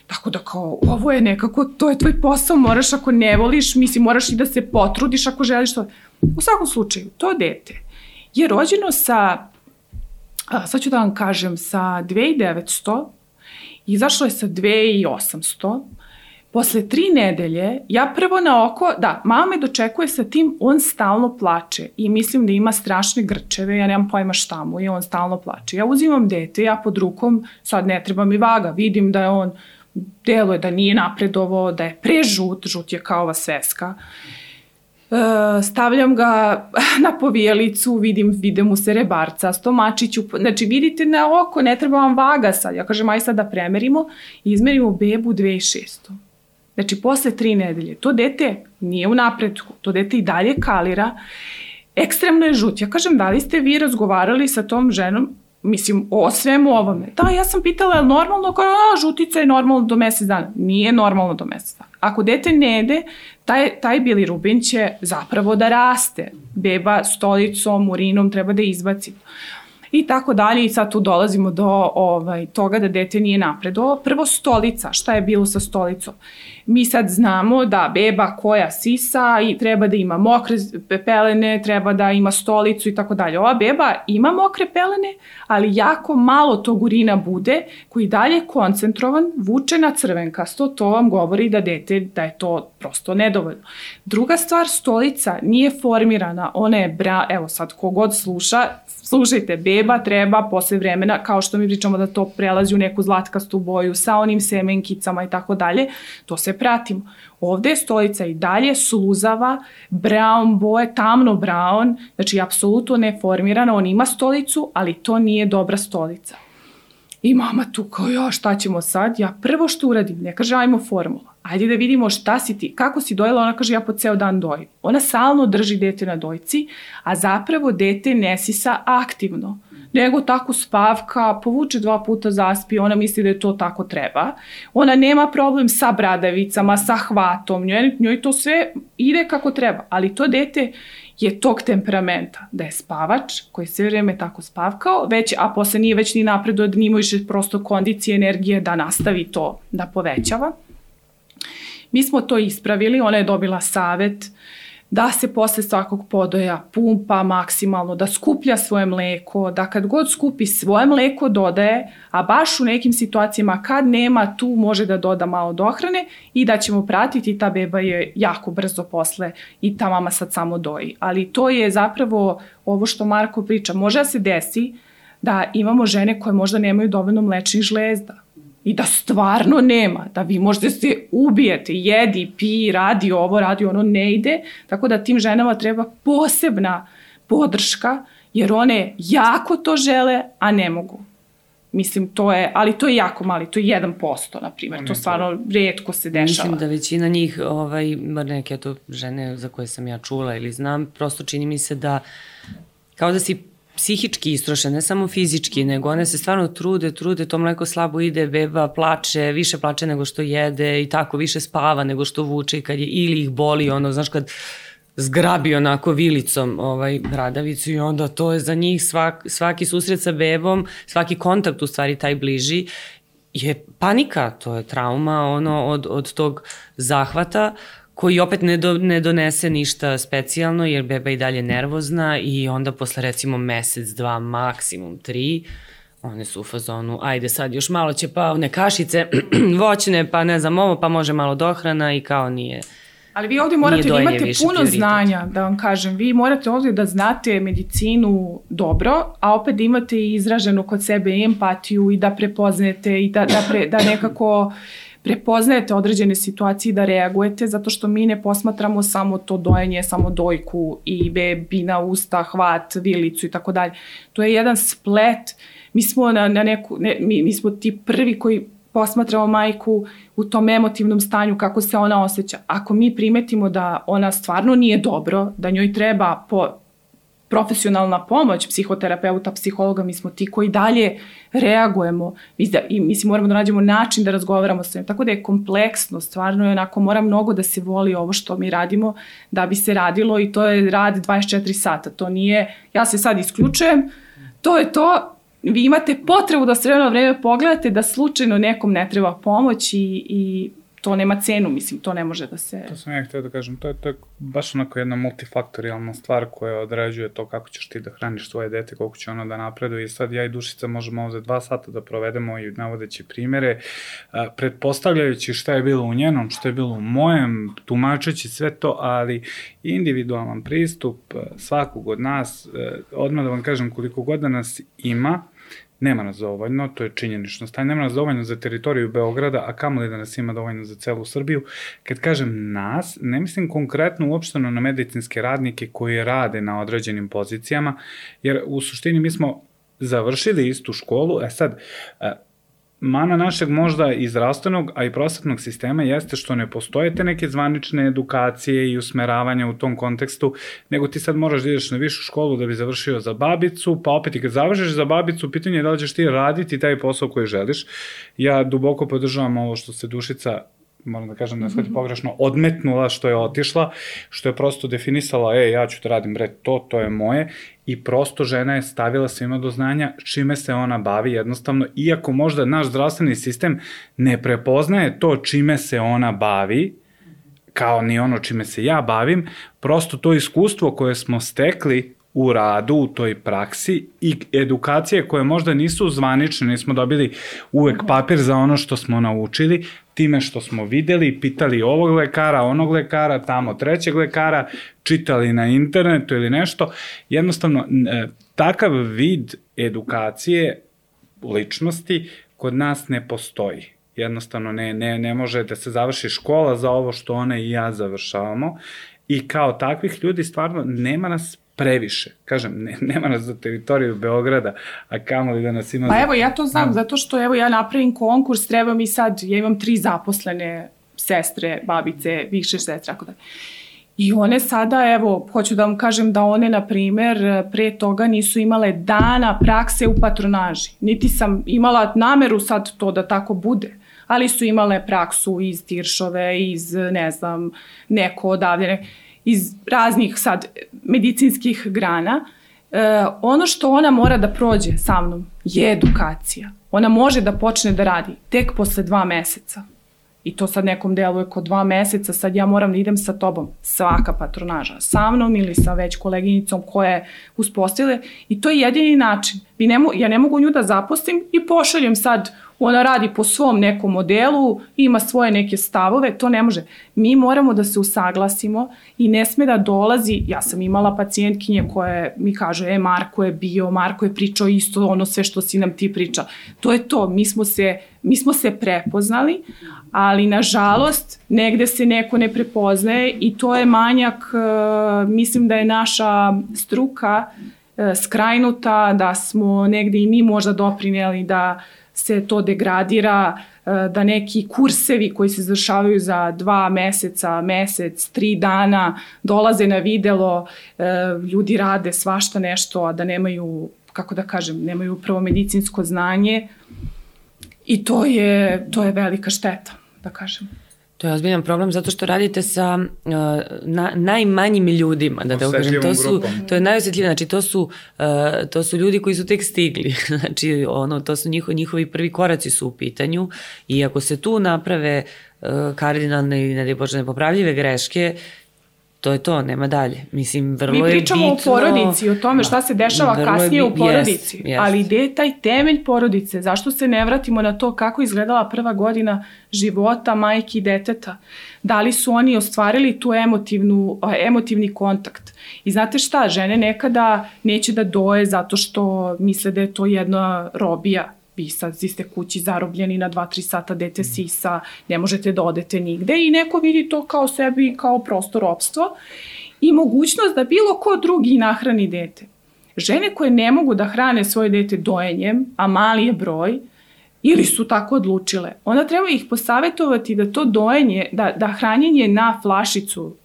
Tako da kao, ovo je nekako, to je tvoj posao, moraš ako ne voliš, mislim, moraš i da se potrudiš ako želiš to. U svakom slučaju, to dete je rođeno sa a, sad ću da vam kažem, sa 2900, izašlo je sa 2800, posle tri nedelje, ja prvo na oko, da, mama me dočekuje sa tim, on stalno plače i mislim da ima strašne grčeve, ja nemam pojma šta mu je, on stalno plače. Ja uzimam dete, ja pod rukom, sad ne treba mi vaga, vidim da je on deluje da nije napredovo, da je prežut, žut je kao ova sveska. E, stavljam ga na povijelicu, vidim, vide mu se rebarca, stomačiću, znači vidite na oko, ne treba vam vaga sad. Ja kažem, aj sad da premerimo i izmerimo bebu 2600. Znači, posle tri nedelje, to dete nije u napretku, to dete i dalje kalira, ekstremno je žut. Ja kažem, da li ste vi razgovarali sa tom ženom mislim, o svemu ovome. Da, ja sam pitala, je li normalno? Kao, a, žutica je normalno do mesec dana. Nije normalno do mesec dana. Ako dete ne jede, taj, taj bilirubin će zapravo da raste. Beba stolicom, urinom treba da izbaci i tako dalje i sad tu dolazimo do ovaj, toga da dete nije napredo. Prvo stolica, šta je bilo sa stolicom? Mi sad znamo da beba koja sisa i treba da ima mokre pelene, treba da ima stolicu i tako dalje. Ova beba ima mokre pelene, ali jako malo tog urina bude koji dalje koncentrovan, vuče na crvenkasto, to vam govori da dete, da je to prosto nedovoljno. Druga stvar, stolica nije formirana, ona je, bra, evo sad kogod sluša, slušajte, beba treba posle vremena, kao što mi pričamo da to prelazi u neku zlatkastu boju sa onim semenkicama i tako dalje, to se pratimo. Ovde je stolica i dalje sluzava, brown boje, tamno brown, znači apsolutno neformirana, on ima stolicu, ali to nije dobra stolica. I mama tu kao, ja, šta ćemo sad? Ja prvo što uradim, ne kaže, ajmo formula. Ajde da vidimo šta si ti, kako si dojela, ona kaže, ja po ceo dan dojim. Ona salno drži dete na dojci, a zapravo dete ne sisa aktivno nego tako spavka, povuče dva puta zaspi, ona misli da je to tako treba. Ona nema problem sa bradavicama, sa hvatom, njoj, njoj to sve ide kako treba, ali to dete je tog temperamenta, da je spavač koji sve vreme tako spavkao, već, a posle nije već ni napredo da nima više prosto kondicije, energije da nastavi to da povećava. Mi smo to ispravili, ona je dobila savet uh, da se posle svakog podoja pumpa maksimalno, da skuplja svoje mleko, da kad god skupi svoje mleko dodaje, a baš u nekim situacijama kad nema tu može da doda malo dohrane i da ćemo pratiti, ta beba je jako brzo posle i ta mama sad samo doji. Ali to je zapravo ovo što Marko priča. Može da se desi da imamo žene koje možda nemaju dovoljno mlečnih žlezda i da stvarno nema, da vi možete se ubijete, jedi, pi, radi ovo, radi ono, ne ide, tako da tim ženama treba posebna podrška, jer one jako to žele, a ne mogu. Mislim, to je, ali to je jako mali, to je 1%, na primjer, to stvarno redko se dešava. Mislim da većina njih, ovaj, neke to žene za koje sam ja čula ili znam, prosto čini mi se da kao da si psihički istroše, ne samo fizički, nego one se stvarno trude, trude, to mleko slabo ide, beba plače, više plače nego što jede i tako više spava nego što vuče kad je ili ih boli, ono, znaš, kad zgrabi onako vilicom ovaj bradavicu i onda to je za njih svak, svaki susret sa bebom, svaki kontakt u stvari taj bliži je panika, to je trauma ono od, od tog zahvata koji opet ne, do, ne donese ništa specijalno jer beba i dalje nervozna i onda posle recimo mesec, dva, maksimum tri, one su u fazonu, ajde sad još malo će pa one kašice voćne, pa ne znam ovo, pa može malo dohrana i kao nije Ali vi ovde morate da imate puno prioritet. znanja, da vam kažem. Vi morate ovde da znate medicinu dobro, a opet da imate izraženu kod sebe empatiju i da prepoznete i da, da, pre, da nekako prepoznajete određene situacije da reagujete, zato što mi ne posmatramo samo to dojenje, samo dojku i bebina, usta, hvat, vilicu i tako dalje. To je jedan splet. Mi smo na, na neku, ne, mi, mi smo ti prvi koji posmatramo majku u tom emotivnom stanju, kako se ona osjeća. Ako mi primetimo da ona stvarno nije dobro, da njoj treba po, profesionalna pomoć psihoterapeuta, psihologa, mi smo ti koji dalje reagujemo i mislim moramo da nađemo način da razgovaramo sa njim. Tako da je kompleksno, stvarno je onako, mora mnogo da se voli ovo što mi radimo da bi se radilo i to je rad 24 sata. To nije, ja se sad isključujem, to je to, vi imate potrebu da s vremena vreme pogledate da slučajno nekom ne treba pomoć i, i to nema cenu, mislim, to ne može da se... To sam ja htio da kažem, to je, to je baš onako jedna multifaktorijalna stvar koja određuje to kako ćeš ti da hraniš svoje dete, koliko će ono da napreduje. I sad ja i Dušica možemo ovde dva sata da provedemo i navodeći primere, pretpostavljajući šta je bilo u njenom, šta je bilo u mojem, tumačeći sve to, ali individualan pristup svakog od nas, odmah da vam kažem koliko god da nas ima, Nema nas dovoljno, to je činjenično stanje, nema nas dovoljno za teritoriju Beograda, a kamo li da nas ima dovoljno za celu Srbiju. Kad kažem nas, ne mislim konkretno uopšteno na medicinske radnike koji rade na određenim pozicijama, jer u suštini mi smo završili istu školu, e sad, e, mana našeg možda i zdravstvenog, a i prosvetnog sistema jeste što ne postoje te neke zvanične edukacije i usmeravanja u tom kontekstu, nego ti sad moraš da ideš na višu školu da bi završio za babicu, pa opet i kad završiš za babicu, pitanje je da li ćeš ti raditi taj posao koji želiš. Ja duboko podržavam ovo što se Dušica moram da kažem, ne shvati mhm. pogrešno, odmetnula što je otišla, što je prosto definisala, e, ja ću da radim, bre, to, to je moje, i prosto žena je stavila svima do znanja čime se ona bavi jednostavno, iako možda naš zdravstveni sistem ne prepoznaje to čime se ona bavi, kao ni ono čime se ja bavim, prosto to iskustvo koje smo stekli u radu, u toj praksi i edukacije koje možda nisu zvanične, nismo dobili uvek papir za ono što smo naučili, time što smo videli, pitali ovog lekara, onog lekara, tamo trećeg lekara, čitali na internetu ili nešto, jednostavno e, takav vid edukacije ličnosti kod nas ne postoji. Jednostavno ne, ne, ne može da se završi škola za ovo što ona i ja završavamo i kao takvih ljudi stvarno nema nas previše. Kažem, ne, nema nas za teritoriju Beograda, a kamo li da nas ima... Pa za... evo, ja to znam, zato što evo ja napravim konkurs, treba mi sad, ja imam tri zaposlene sestre, babice, više sestre, tako da. I one sada, evo, hoću da vam kažem da one, na primer, pre toga nisu imale dana prakse u patronaži. Niti sam imala nameru sad to da tako bude ali su imale praksu iz Tiršove, iz, ne znam, neko odavde iz raznih sad medicinskih grana, e, ono što ona mora da prođe sa mnom je edukacija. Ona može da počne da radi tek posle dva meseca. I to sad nekom deluje kod dva meseca, sad ja moram da idem sa tobom, svaka patronaža, sa mnom ili sa već koleginicom koja je uspostavile i to je jedini način. Vi ne, ja ne mogu nju da zaposlim i pošaljem sad ona radi po svom nekom modelu, ima svoje neke stavove, to ne može. Mi moramo da se usaglasimo i ne sme da dolazi, ja sam imala pacijentkinje koje mi kažu, e, Marko je bio, Marko je pričao isto ono sve što si nam ti priča. To je to, mi smo se, mi smo se prepoznali, ali nažalost negde se neko ne prepoznaje i to je manjak, e, mislim da je naša struka e, skrajnuta, da smo negde i mi možda doprineli da se to degradira, e, da neki kursevi koji se završavaju za dva meseca, mesec, tri dana, dolaze na videlo, e, ljudi rade svašta nešto, a da nemaju, kako da kažem, nemaju prvo medicinsko znanje i to je, to je velika šteta, da kažem. To je ozbiljan problem zato što radite sa uh, na, najmanjim ljudima, da da kažem. To su to je najosjetljivije, znači to su uh, to su ljudi koji su tek stigli. znači ono to su njihovi njihovi prvi koraci su u pitanju i ako se tu naprave uh, kardinalne i ne bože nepopravljive greške, to je to, nema dalje. Mislim, vrlo je bitno... Mi pričamo o porodici, o tome šta se dešava kasnije u porodici, yes, yes. ali gde je taj temelj porodice? Zašto se ne vratimo na to kako izgledala prva godina života majke i deteta? Da li su oni ostvarili tu emotivnu, emotivni kontakt? I znate šta, žene nekada neće da doje zato što misle da je to jedna robija vi sad ste kući zarobljeni na 2-3 sata, dete sisa, ne možete da odete nigde i neko vidi to kao sebi kao prostor opstvo i mogućnost da bilo ko drugi nahrani dete. Žene koje ne mogu da hrane svoje dete dojenjem, a mali je broj, ili su tako odlučile, onda treba ih posavetovati da to dojenje, da, da hranjenje na flašicu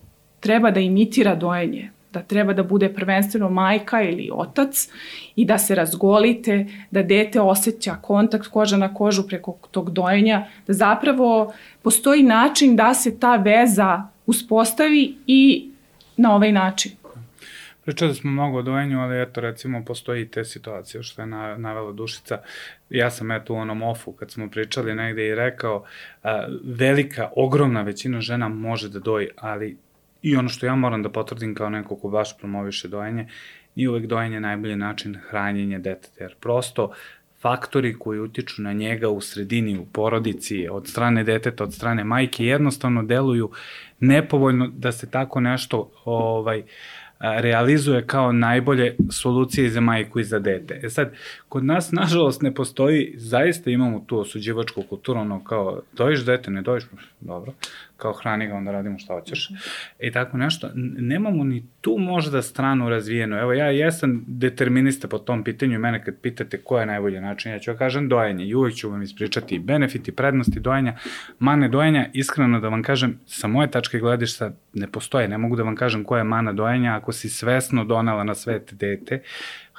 treba da imitira dojenje da treba da bude prvenstveno majka ili otac i da se razgolite, da dete osjeća kontakt koža na kožu preko tog dojenja, da zapravo postoji način da se ta veza uspostavi i na ovaj način. Pričali smo mnogo o dojenju, ali eto recimo postoji te situacije što je navela Dušica. Ja sam eto u onom ofu kad smo pričali negde i rekao a, velika, ogromna većina žena može da doji, ali I ono što ja moram da potvrdim kao neko ko baš promoviše dojenje, nije uvek dojenje najbolji način hranjenja deteta, jer prosto faktori koji utiču na njega u sredini, u porodici, od strane deteta, od strane majke, jednostavno deluju nepovoljno da se tako nešto ovaj, realizuje kao najbolje solucije za majku i za dete. E sad, kod nas, nažalost, ne postoji, zaista imamo tu osuđivačku kulturu, ono kao, dojiš dete, ne dojiš, dobro, kao hrani ga, onda radimo šta hoćeš. I tako nešto. Nemamo ni tu možda stranu razvijenu. Evo, ja jesam determinista po tom pitanju i mene kad pitate ko je najbolji način, ja ću kažem dojenje i uvek ću vam ispričati benefiti, prednosti dojenja, mane dojenja, iskreno da vam kažem, sa moje tačke gledišta ne postoje, ne mogu da vam kažem koja je mana dojenja ako si svesno donela na svet dete,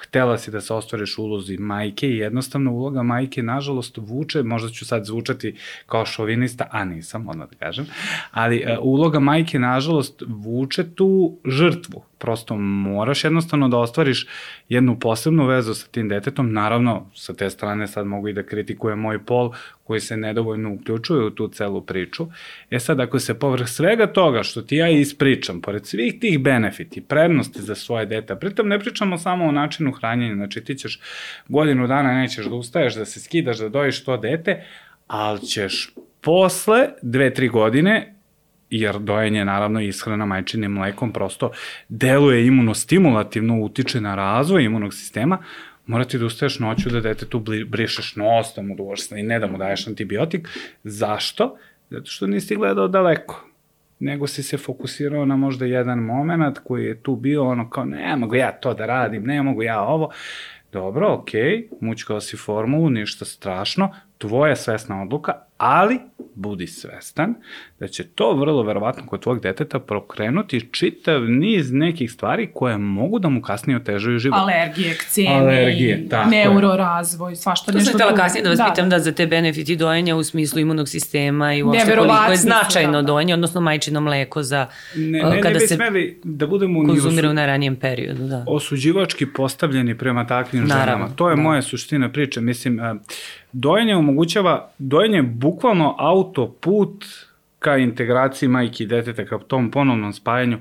htela si da se ostvariš ulozi majke i jednostavno uloga majke nažalost vuče, možda ću sad zvučati kao šovinista, a nisam, odmah da kažem, ali uh, uloga majke nažalost vuče tu žrtvu. Prosto moraš jednostavno da ostvariš jednu posebnu vezu sa tim detetom, naravno sa te strane sad mogu i da kritikujem moj pol koji se nedovoljno uključuju u tu celu priču. E sad, ako se povrh svega toga što ti ja ispričam, pored svih tih benefiti, prednosti za svoje dete, pritom ne pričamo samo o načinu hranjenja, znači ti ćeš godinu dana nećeš da ustaješ, da se skidaš, da dojiš to dete, ali ćeš posle dve, tri godine jer dojenje, naravno, ishrana majčinim mlekom prosto deluje imunostimulativno, utiče na razvoj imunog sistema, morati da ustaješ noću da dete tu brišeš nos, da mu duvaš i ne da mu daješ antibiotik. Zašto? Zato što nisi gledao daleko nego si se fokusirao na možda jedan moment koji je tu bio ono kao ne mogu ja to da radim, ne mogu ja ovo. Dobro, okej, okay, mučkao si formulu, ništa strašno, tvoja svesna odluka, ali budi svestan da će to vrlo verovatno kod tvojeg deteta prokrenuti čitav niz nekih stvari koje mogu da mu kasnije otežaju život. Alergije, kcemi, Alergije, neurorazvoj, svašta nešto. To sam htjela kasnije da vas da, pitam da. da za te benefiti dojenja u smislu imunog sistema i uopšte koliko je značajno da. dojenje, odnosno majčino mleko za ne, ne, kada ne se da budemo konzumira u najranijem periodu. Da. Osuđivački postavljeni prema takvim Naravno, ženama. To je da. moja suština priče. Mislim, dojenje omogućava, dojenje bukvalno autoput ka integraciji majke i deteta, ka tom ponovnom spajanju.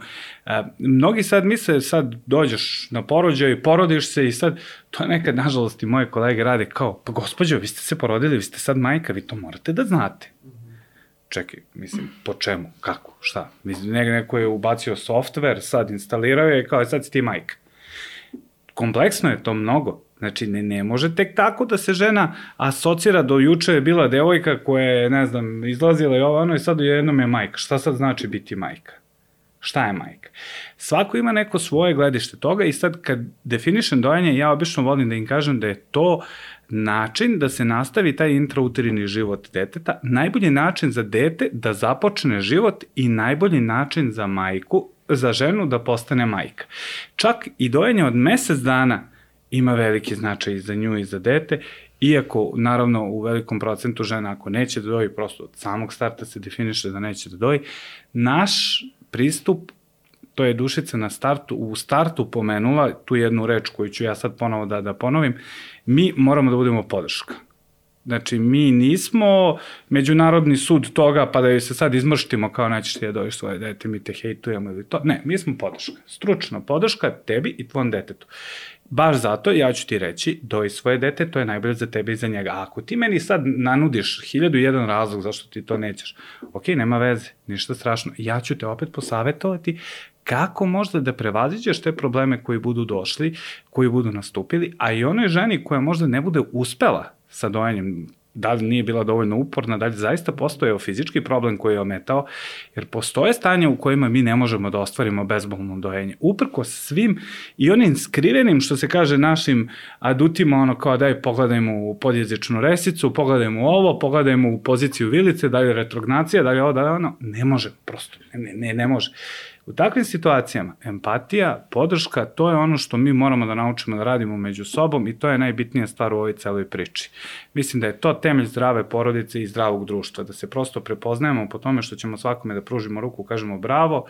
E, mnogi sad misle, sad dođeš na porođaj, porodiš se i sad, to je nekad, nažalost, i moje kolege rade kao, pa gospođo, vi ste se porodili, vi ste sad majka, vi to morate da znate. Čekaj, mislim, po čemu, kako, šta? Mislim, neko je ubacio software, sad instalirao je, kao, sad si ti majka. Kompleksno je to mnogo. Znači, ne, ne može tek tako da se žena asocira do juče je bila devojka koja je, ne znam, izlazila i ovo, ono i sad jednom je majka. Šta sad znači biti majka? Šta je majka? Svako ima neko svoje gledište toga i sad kad definišem dojanje, ja obično volim da im kažem da je to način da se nastavi taj intrauterini život deteta, najbolji način za dete da započne život i najbolji način za majku, za ženu da postane majka. Čak i dojenje od mesec dana ima veliki značaj i za nju i za dete, iako naravno u velikom procentu žena ako neće da doji, prosto od samog starta se definiše da neće da doji, naš pristup to je Dušica na startu, u startu pomenula tu jednu reč koju ću ja sad ponovo da, da ponovim, mi moramo da budemo podrška. Znači, mi nismo međunarodni sud toga, pa da joj se sad izmrštimo kao nećeš ti da dojiš svoje dete, mi te hejtujemo ili to. Ne, mi smo podrška. Stručna podrška tebi i tvom detetu. Baš zato ja ću ti reći, doji svoje dete, to je najbolje za tebe i za njega. A ako ti meni sad nanudiš hiljadu i jedan razlog zašto ti to nećeš, ok, nema veze, ništa strašno. Ja ću te opet posavetovati kako možda da prevaziđeš te probleme koji budu došli, koji budu nastupili, a i onoj ženi koja možda ne bude uspela sa dojenjem da li nije bila dovoljno uporna, da li zaista postojao fizički problem koji je ometao, jer postoje stanje u kojima mi ne možemo da ostvarimo bezbolno dojenje. Uprko svim i onim skrivenim, što se kaže, našim adutima, ono kao daj pogledajmo u podjezičnu resicu, pogledajmo ovo, pogledajmo u poziciju vilice, da li je retrognacija, da li je ovo, da li je ono, ne može, prosto, ne, ne, ne može. U takvim situacijama empatija, podrška, to je ono što mi moramo da naučimo da radimo među sobom i to je najbitnija stvar u ovoj celoj priči. Mislim da je to temelj zdrave porodice i zdravog društva, da se prosto prepoznajemo po tome što ćemo svakome da pružimo ruku, kažemo bravo,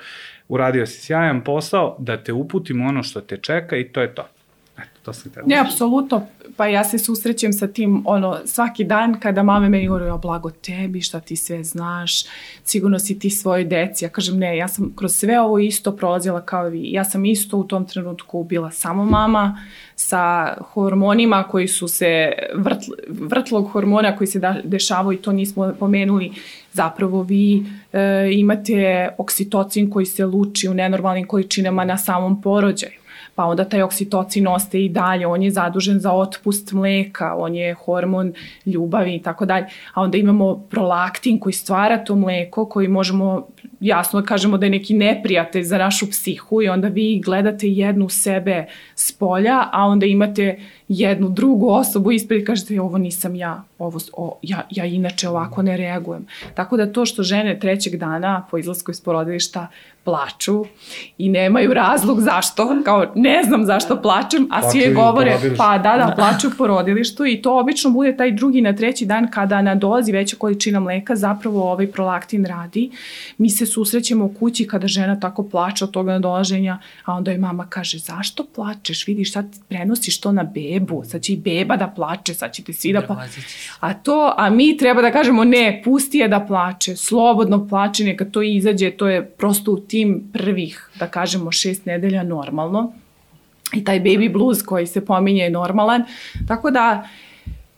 uradio si sjajan posao, da te uputimo ono što te čeka i to je to. To sam te Ne, apsolutno. Pa ja se susrećem sa tim ono, svaki dan kada mame meni govore, o blago tebi, šta ti sve znaš, sigurno si ti svoje deci. Ja kažem, ne, ja sam kroz sve ovo isto prolazila kao i vi. Ja sam isto u tom trenutku bila samo mama sa hormonima koji su se vrtli, vrtlog hormona koji se da, dešavaju i to nismo pomenuli, zapravo vi e, imate oksitocin koji se luči u nenormalnim količinama na samom porođaju pa onda taj oksitocin ostaje i dalje, on je zadužen za otpust mleka, on je hormon ljubavi i tako dalje, a onda imamo prolaktin koji stvara to mleko koji možemo jasno da kažemo da je neki neprijatelj za našu psihu i onda vi gledate jednu sebe s polja, a onda imate jednu drugu osobu ispred i kažete ovo nisam ja, ovo, o, ja, ja inače ovako ne reagujem. Tako da to što žene trećeg dana po izlasku iz porodilišta plaču i nemaju razlog zašto, kao ne znam zašto plačem, a plaču svi govore pa da, da, plaču u porodilištu i to obično bude taj drugi na treći dan kada nadolazi veća količina mleka, zapravo ovaj prolaktin radi. Mi se susrećemo u kući kada žena tako plače od toga nadolaženja, a onda joj mama kaže zašto plačeš, vidiš sad prenosiš to na bebu, sad će i beba da plače, sad ćete svi da plače. A to, a mi treba da kažemo ne, pusti je da plače, slobodno plače, neka to izađe, to je prosto u tim prvih, da kažemo, šest nedelja normalno. I taj baby blues koji se pominje je normalan. Tako da,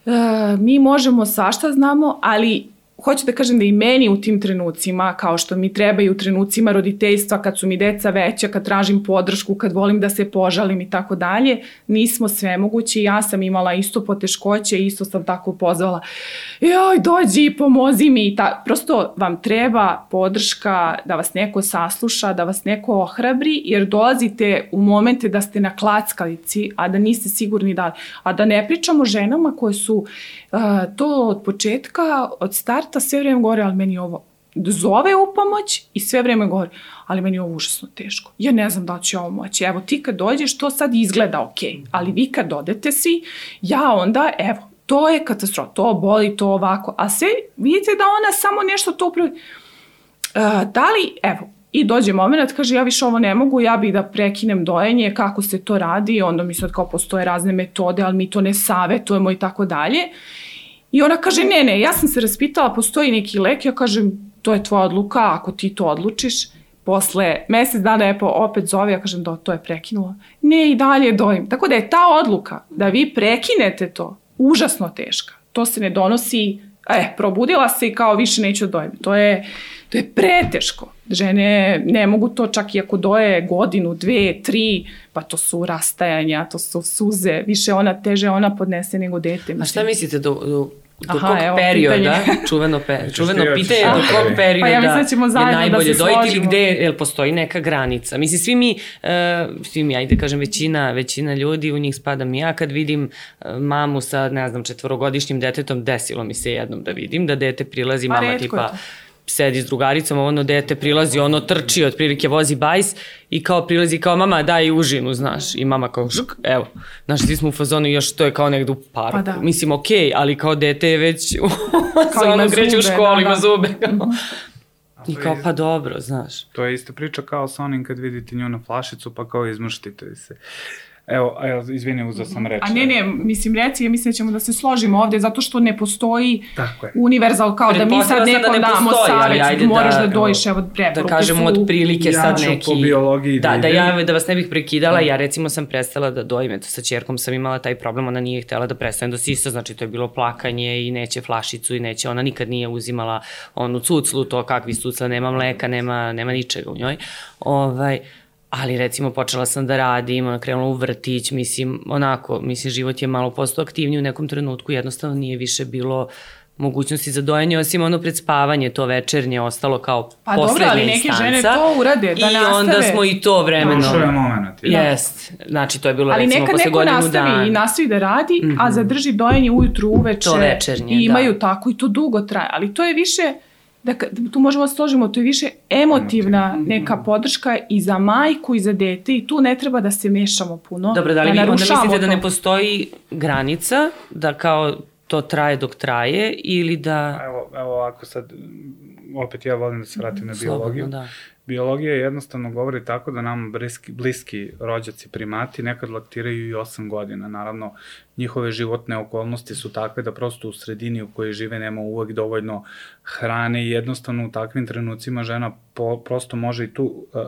e, mi možemo svašta znamo, ali hoću da kažem da i meni u tim trenucima, kao što mi trebaju u trenucima roditeljstva, kad su mi deca veća, kad tražim podršku, kad volim da se požalim i tako dalje, nismo sve mogući. Ja sam imala isto poteškoće, isto sam tako pozvala, joj, dođi, pomozi mi. Ta, prosto vam treba podrška da vas neko sasluša, da vas neko ohrabri, jer dolazite u momente da ste na klackalici, a da niste sigurni da... A da ne pričamo ženama koje su to od početka, od starta sve vreme govori, ali meni ovo zove u pomoć i sve vreme govori, ali meni je ovo užasno teško. Ja ne znam da ću ovo moći. Evo, ti kad dođeš, to sad izgleda ok, ali vi kad odete svi, ja onda, evo, to je katastrofa, to boli, to ovako, a sve, vidite da ona samo nešto to upravi. Uh, da li, evo, I dođe moment, kaže ja više ovo ne mogu, ja bih da prekinem dojenje, kako se to radi, onda mi sad kao postoje razne metode, ali mi to ne savetujemo i tako dalje. I ona kaže, ne, ne, ja sam se raspitala, postoji neki lek, ja kažem, to je tvoja odluka, ako ti to odlučiš. Posle mesec dana je opet zove, ja kažem, da, to je prekinulo. Ne, i dalje dojim. Tako da je ta odluka da vi prekinete to užasno teška. To se ne donosi, e, probudila se i kao više neću da dojim. To je, to je preteško. Žene ne mogu to čak i ako doje godinu, dve, tri, pa to su rastajanja, to su suze, više ona teže ona podnese nego dete. A šta mislite do, do do Aha, kog evo, perioda, pitanje. čuveno, pe, čuveno pitanje, do kog perioda pa ja mislim, da ćemo je da najbolje da dojiti ili gde, jel postoji neka granica. Mislim, svi mi, uh, svi mi, ajde kažem, većina, većina ljudi, u njih spadam i ja, kad vidim uh, mamu sa, ne znam, četvorogodišnjim detetom, desilo mi se jednom da vidim, da dete prilazi, pa, mama tipa, sedi s drugaricom, ono dete prilazi, ono trči, otprilike vozi bajs i kao prilazi kao mama daj užinu, znaš. I mama kao žuk, evo. Znaš, svi smo u fazonu još to je kao negde u parku. Pa da. Mislim, okej, okay, ali kao dete je već kao ono kreće u školu, da, ima da. zube. Kao. I kao, pa dobro, znaš. To je isto priča kao sa onim kad vidite nju na flašicu, pa kao izmrštite se. Evo, evo izvini, uzao sam reč. A ne, ne, mislim, reci, ja mislim da ćemo da se složimo ovde, zato što ne postoji Tako je. univerzal kao da mi sad nekom da ne damo savjet, da moraš da, da dojiš, evo, preporuke Da kažemo od prilike ja sad neki... po biologiji da, da, da, ja, da vas ne bih prekidala, da. ja recimo sam prestala da dojim, eto sa čerkom sam imala taj problem, ona nije htela da prestane da sisa, znači to je bilo plakanje i neće flašicu i neće, ona nikad nije uzimala onu cuclu, to kakvi cucla, nema mleka, nema, nema ničega u njoj. Ovaj, ali recimo počela sam da radim, krenula u vrtić, mislim, onako, mislim, život je malo postao aktivniji u nekom trenutku, jednostavno nije više bilo mogućnosti za dojanje, osim ono pred spavanje, to večernje ostalo kao pa poslednja instanca. Pa dobro, ali neke instanca. žene to urade, da I nastave. I onda smo i to vremeno... Došao je moment. Ja. Jest, znači to je bilo ali recimo posle godinu dana. Ali neka neko nastavi i nastavi da radi, mm -hmm. a mhm. zadrži dojanje ujutru uveče. To večernje, I imaju da. tako i to dugo traje, ali to je više da, tu možemo da složimo, to je više emotivna neka podrška i za majku i za dete i tu ne treba da se mešamo puno. Dobro, da li da vi onda mislite da ne postoji granica, da kao to traje dok traje ili da... Evo, evo ovako sad, opet ja volim da se vratim na biologiju. Slobodno, da. Biologija jednostavno govori tako da nam bliski, bliski rođaci primati nekad laktiraju i 8 godina. Naravno, njihove životne okolnosti su takve da prosto u sredini u kojoj žive nema uvek dovoljno hrane i jednostavno u takvim trenucima žena po, prosto može i tu, uh,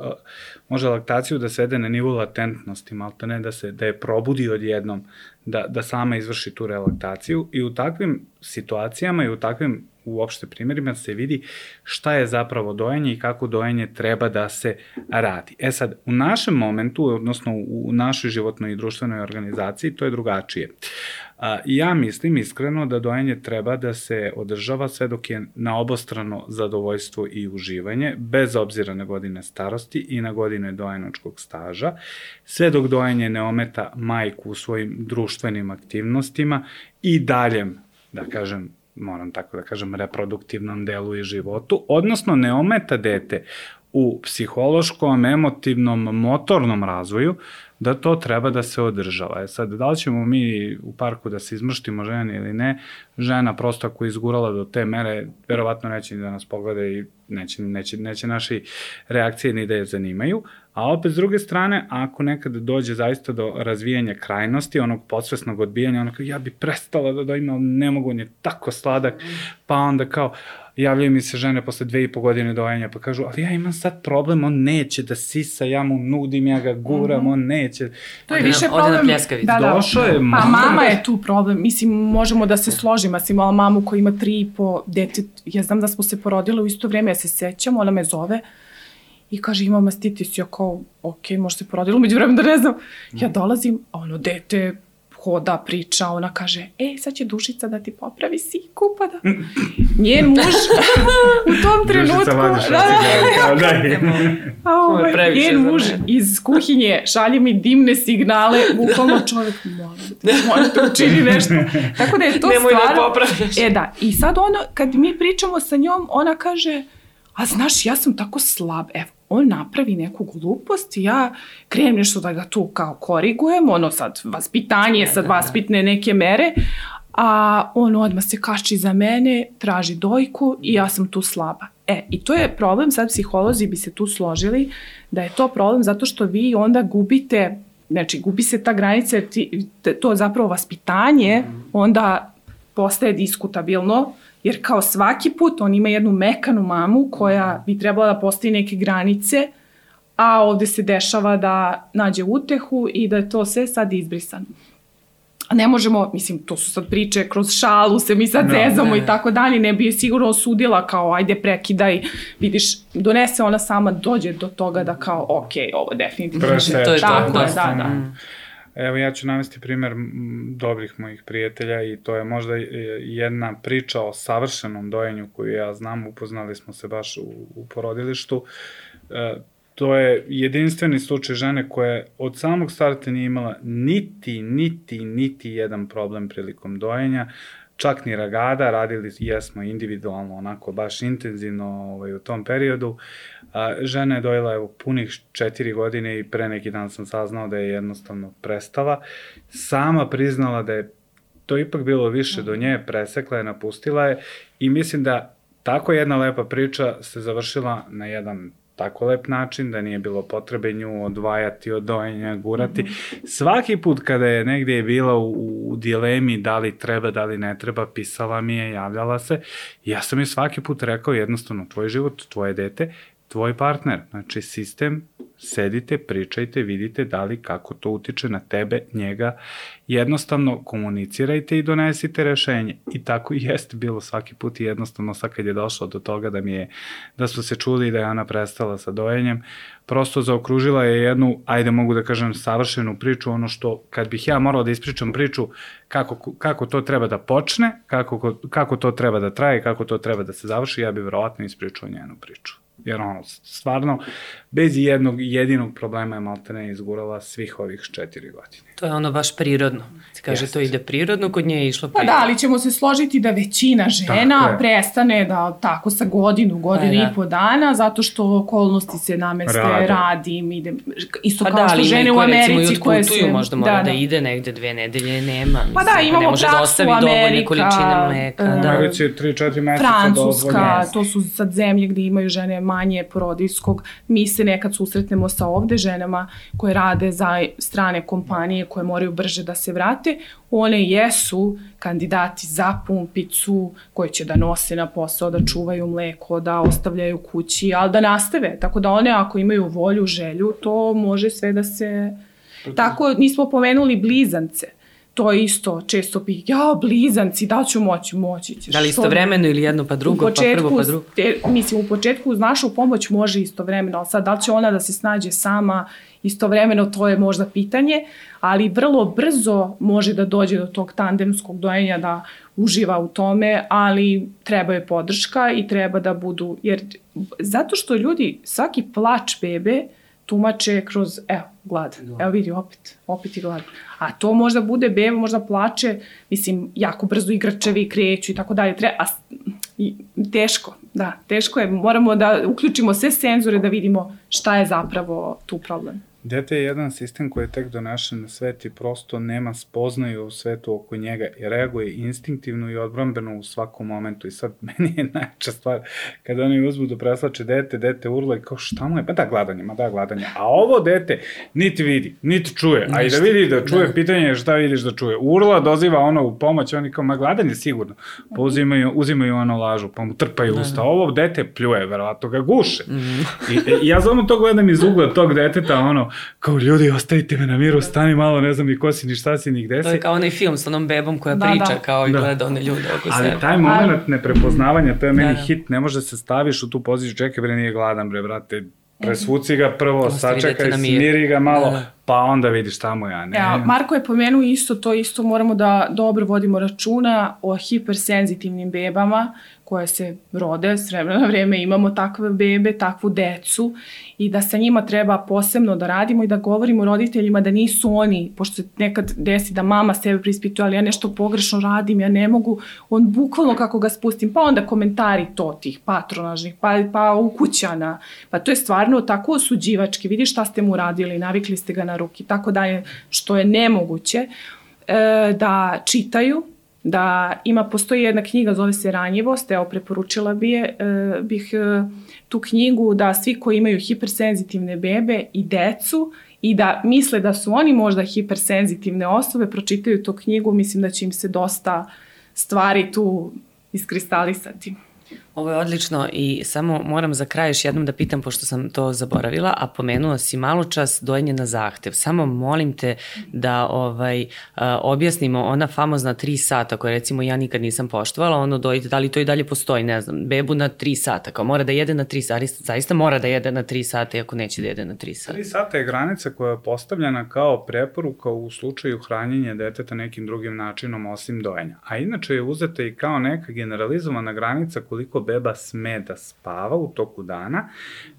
može laktaciju da svede na nivu latentnosti, malte ne da se, da je probudi odjednom, da, da sama izvrši tu relaktaciju i u takvim situacijama i u takvim uopšte primjerima se vidi šta je zapravo dojenje i kako dojenje treba da se radi. E sad, u našem momentu, odnosno u našoj životnoj i društvenoj organizaciji, to je drugačije. Ja mislim iskreno da dojenje treba da se održava sve dok je na obostrano zadovoljstvo i uživanje, bez obzira na godine starosti i na godine dojenačkog staža, sve dok dojenje ne ometa majku u svojim društvenim aktivnostima i daljem, da kažem, moram tako da kažem, reproduktivnom delu i životu, odnosno ne ometa dete u psihološkom, emotivnom, motornom razvoju, da to treba da se održava. E sad, da li ćemo mi u parku da se izmrštimo ženi ili ne, žena prosto ako izgurala do te mere, verovatno neće ni da nas pogleda i neće, neće, neće naši reakcije ni da je zanimaju, a opet s druge strane, ako nekad dođe zaista do razvijanja krajnosti, onog podsvesnog odbijanja, ono kao ja bi prestala da da ima, ne mogu, on je tako sladak, pa onda kao, javljaju mi se žene posle dve i po godine dojenja, pa kažu, ali ja imam sad problem, on neće da sisa, ja mu nudim, ja ga guram, mm -hmm. on neće. To je više problem. Da, da. Došao je. Pa mama je tu problem. Mislim, možemo da se složimo. Ja sam imala mamu koja ima tri i po dete. Ja znam da smo se porodile u isto vreme, ja se sećam, ona me zove i kaže ima mastitis, ja kao, ok, možda se porodila, među vremena da ne znam. Ja dolazim, a ono dete hoda, priča, ona kaže, e, sad će dušica da ti popravi siku, pa da... Njen muž u tom trenutku... Dušica vadiš da, da, da, a ovaj, njen muž iz kuhinje šalje mi dimne signale, bukvalno čovjek, molim te, molim te, učini nešto. Tako da je to Nemoj da stvarno... Nemoj da popravljaš. E da, i sad ono, kad mi pričamo sa njom, ona kaže, a znaš, ja sam tako slab, evo, on napravi neku glupost i ja krenem nešto da ga tu kao korigujem, ono sad vaspitanje, sad da, da. vaspitne neke mere, a on odmah se kači za mene, traži dojku i ja sam tu slaba. E, i to je problem, sad psiholozi bi se tu složili, da je to problem zato što vi onda gubite, znači gubi se ta granica, ti, to zapravo vaspitanje mhm. onda postaje diskutabilno, Jer kao svaki put on ima jednu mekanu mamu koja bi trebala da postavi neke granice, a ovde se dešava da nađe utehu i da je to sve sad izbrisano. Ne možemo, mislim, to su sad priče, kroz šalu se mi sad no, zezamo ne. i tako dalje, ne bi je sigurno osudila kao ajde prekidaj, vidiš, donese ona sama, dođe do toga da kao ok, ovo definitivno. Preseče. To je tako, da, da. da. Mm. Evo ja ću navesti primer dobrih mojih prijatelja i to je možda jedna priča o savršenom dojenju koju ja znam, upoznali smo se baš u, u porodilištu. E, to je jedinstveni slučaj žene koja od samog starta nije imala niti, niti, niti jedan problem prilikom dojenja čak ni ragada, radili jesmo individualno, onako baš intenzivno ovaj, u tom periodu. A, žena je dojela evo, punih četiri godine i pre neki dan sam saznao da je jednostavno prestala. Sama priznala da je to ipak bilo više do nje, presekla je, napustila je i mislim da tako jedna lepa priča se završila na jedan tako lep način, da nije bilo potrebe nju odvajati od dojenja, gurati. Mm -hmm. Svaki put kada je negde je bila u, u dilemi da li treba, da li ne treba, pisala mi je, javljala se. Ja sam joj svaki put rekao jednostavno, tvoj život, tvoje dete, tvoj partner. Znači, sistem, sedite, pričajte, vidite da li kako to utiče na tebe, njega. Jednostavno komunicirajte i donesite rešenje. I tako i jeste bilo svaki put i jednostavno sad kad je došlo do toga da mi je, da su se čuli da je ona prestala sa dojenjem, prosto zaokružila je jednu, ajde mogu da kažem, savršenu priču, ono što kad bih ja morao da ispričam priču kako, kako to treba da počne, kako, kako to treba da traje, kako to treba da se završi, ja bih verovatno ispričao njenu priču. Jer ono, stvarno, bez jednog jedinog problema je Maltene izgurala svih ovih četiri godine. To je ono baš prirodno. Se kaže, Jeste. to ide prirodno, kod nje je išlo prirodno. Pa da, ali ćemo se složiti da većina žena prestane da tako sa godinu, godinu pa, da. i po dana, zato što okolnosti se nameste, Rade. radim, ide, isto pa kao da, što žene u Americi koje se... možda mora da, da. da ide negde dve nedelje, nema. Pa da, imamo ne može praksu da dovoljne količine mleka. Uh, da. Americi je 3-4 meseca Francuska, to su sad zemlje gde imaju žene manje porodijskog. Mi se nekad susretnemo sa ovde ženama koje rade za strane kompanije koje moraju brže da se vrate. One jesu kandidati za pumpicu koje će da nose na posao, da čuvaju mleko, da ostavljaju kući, ali da nastave. Tako da one ako imaju volju, želju, to može sve da se... Tako nismo pomenuli blizance to je isto često bi, ja, blizanci, da ću moći, moći ćeš. Da li istovremeno ili jedno pa drugo, početku, pa prvo pa drugo? Te, mislim, u početku uz našu pomoć može istovremeno, ali sad da li će ona da se snađe sama istovremeno, to je možda pitanje, ali vrlo brzo može da dođe do tog tandemskog dojenja da uživa u tome, ali treba je podrška i treba da budu, jer zato što ljudi, svaki plač bebe, tumače kroz, evo, glad. Da. Evo vidi, opet, opet i glad. A to možda bude beba, možda plače, mislim, jako brzo igračevi kreću i tako dalje. Treba, a, i, teško, da, teško je. Moramo da uključimo sve senzore da vidimo šta je zapravo tu problem. Dete je jedan sistem koji je tek donešen na svet i prosto nema spoznaju u svetu oko njega i reaguje instinktivno i odbrambeno u svakom momentu. I sad meni je najča stvar kada oni uzmu da preslače dete, dete urla i kao šta mu je? Pa da, gladanje, ma da, gladanje. A ovo dete niti vidi, niti čuje. A i da vidi da čuje, da. pitanje je šta vidiš da čuje. Urla doziva ono u pomoć, oni kao, ma gladanje sigurno. Pa uzimaju, uzimaju ono lažu, pa mu trpaju da, usta. Da. Ovo dete pljuje, verovatno ga guše. Mm. I, I ja samo to gledam iz ugla tog deteta, ono, kao ljudi, ostavite me na miru, stani malo, ne znam ni ko si, ni šta si, ni gde si. To je kao onaj film s onom bebom koja da, priča, da. kao i da. gleda one ljude oko Ali sebe. taj moment neprepoznavanja, to je meni da, da. hit, ne može da se staviš u tu poziciju, čekaj bre, nije gladan bre, brate, presvuci ga prvo, sačekaj, smiri ga malo, da. Pa onda vidiš tamo ja. Ne. Ja, Marko je pomenuo isto, to isto moramo da dobro vodimo računa o hipersenzitivnim bebama koje se rode, s vremena na vreme imamo takve bebe, takvu decu i da sa njima treba posebno da radimo i da govorimo roditeljima da nisu oni, pošto se nekad desi da mama sebe prispituje, ali ja nešto pogrešno radim, ja ne mogu, on bukvalno kako ga spustim, pa onda komentari to tih patronažnih, pa, pa ukućana, pa to je stvarno tako osuđivački, vidi šta ste mu radili, navikli ste ga na ruki, tako da je, što je nemoguće, e, da čitaju, da ima, postoji jedna knjiga, zove se Ranjivost, evo preporučila bi je, e, bih e, tu knjigu da svi koji imaju hipersenzitivne bebe i decu i da misle da su oni možda hipersenzitivne osobe, pročitaju tu knjigu, mislim da će im se dosta stvari tu iskristalisati. Ovo je odlično i samo moram za kraj još jednom da pitam, pošto sam to zaboravila, a pomenula si malo čas dojenje na zahtev. Samo molim te da ovaj, a, objasnimo ona famozna tri sata koje recimo ja nikad nisam poštovala, ono dojite, da li to i dalje postoji, ne znam, bebu na tri sata, kao mora da jede na tri sata, zaista mora da jede na tri sata, iako neće da jede na tri sata. Tri sata je granica koja je postavljena kao preporuka u slučaju hranjenja deteta nekim drugim načinom osim dojenja. A inače je uzeta i kao neka generalizovana granica koliko beba sme da spava u toku dana,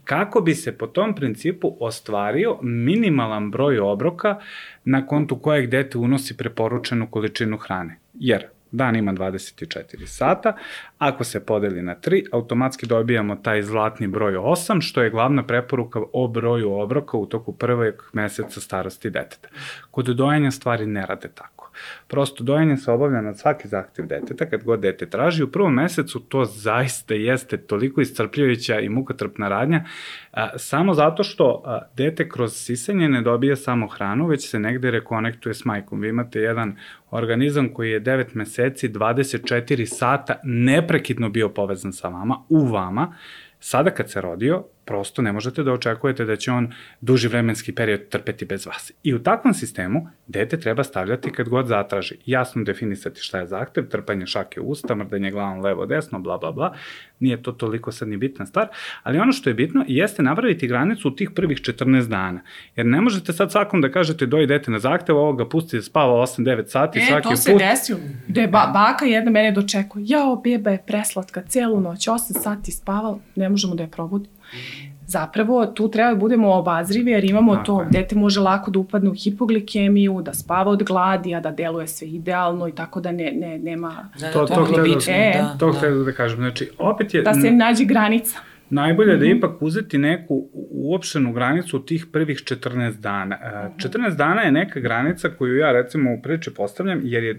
kako bi se po tom principu ostvario minimalan broj obroka na kontu kojeg dete unosi preporučenu količinu hrane. Jer dan ima 24 sata, ako se podeli na 3, automatski dobijamo taj zlatni broj 8, što je glavna preporuka o broju obroka u toku prvog meseca starosti deteta. Kod dojenja stvari ne rade tako. Prosto dojenje se obavlja na svaki zahtev deteta, kad god dete traži. U prvom mesecu to zaista jeste toliko iscrpljujuća i mukotrpna radnja, a, samo zato što a, dete kroz sisanje ne dobija samo hranu, već se negde rekonektuje s majkom. Vi imate jedan organizam koji je 9 meseci, 24 sata neprekidno bio povezan sa vama, u vama, Sada kad se rodio, prosto ne možete da očekujete da će on duži vremenski period trpeti bez vas. I u takvom sistemu dete treba stavljati kad god zatraži. Jasno definisati šta je zahtev, trpanje šake usta, mrdanje glavom levo-desno, bla, bla, bla. Nije to toliko sad ni bitna stvar, ali ono što je bitno jeste napraviti granicu u tih prvih 14 dana. Jer ne možete sad svakom da kažete doji dete na zahtev, ovo ga pusti da spava 8-9 sati e, svaki put. E, to se desio. Da je ba baka jedna mene dočekuje. Jao, beba je preslatka, celu noć, 8 sati spavala, ne možemo da je probudimo zapravo tu treba da budemo obazrivi jer imamo Tako to, je. dete može lako da upadne u hipoglikemiju, da spava od gladi, a da deluje sve idealno i tako da ne, ne, nema... Da, to, to, to, da, e, da, to da. da kažem, znači opet je... Da se nađe granica. Najbolje mm -hmm. da mhm. ipak uzeti neku uopštenu granicu tih prvih 14 dana. 14 e, dana je neka granica koju ja recimo u priči postavljam, jer je e,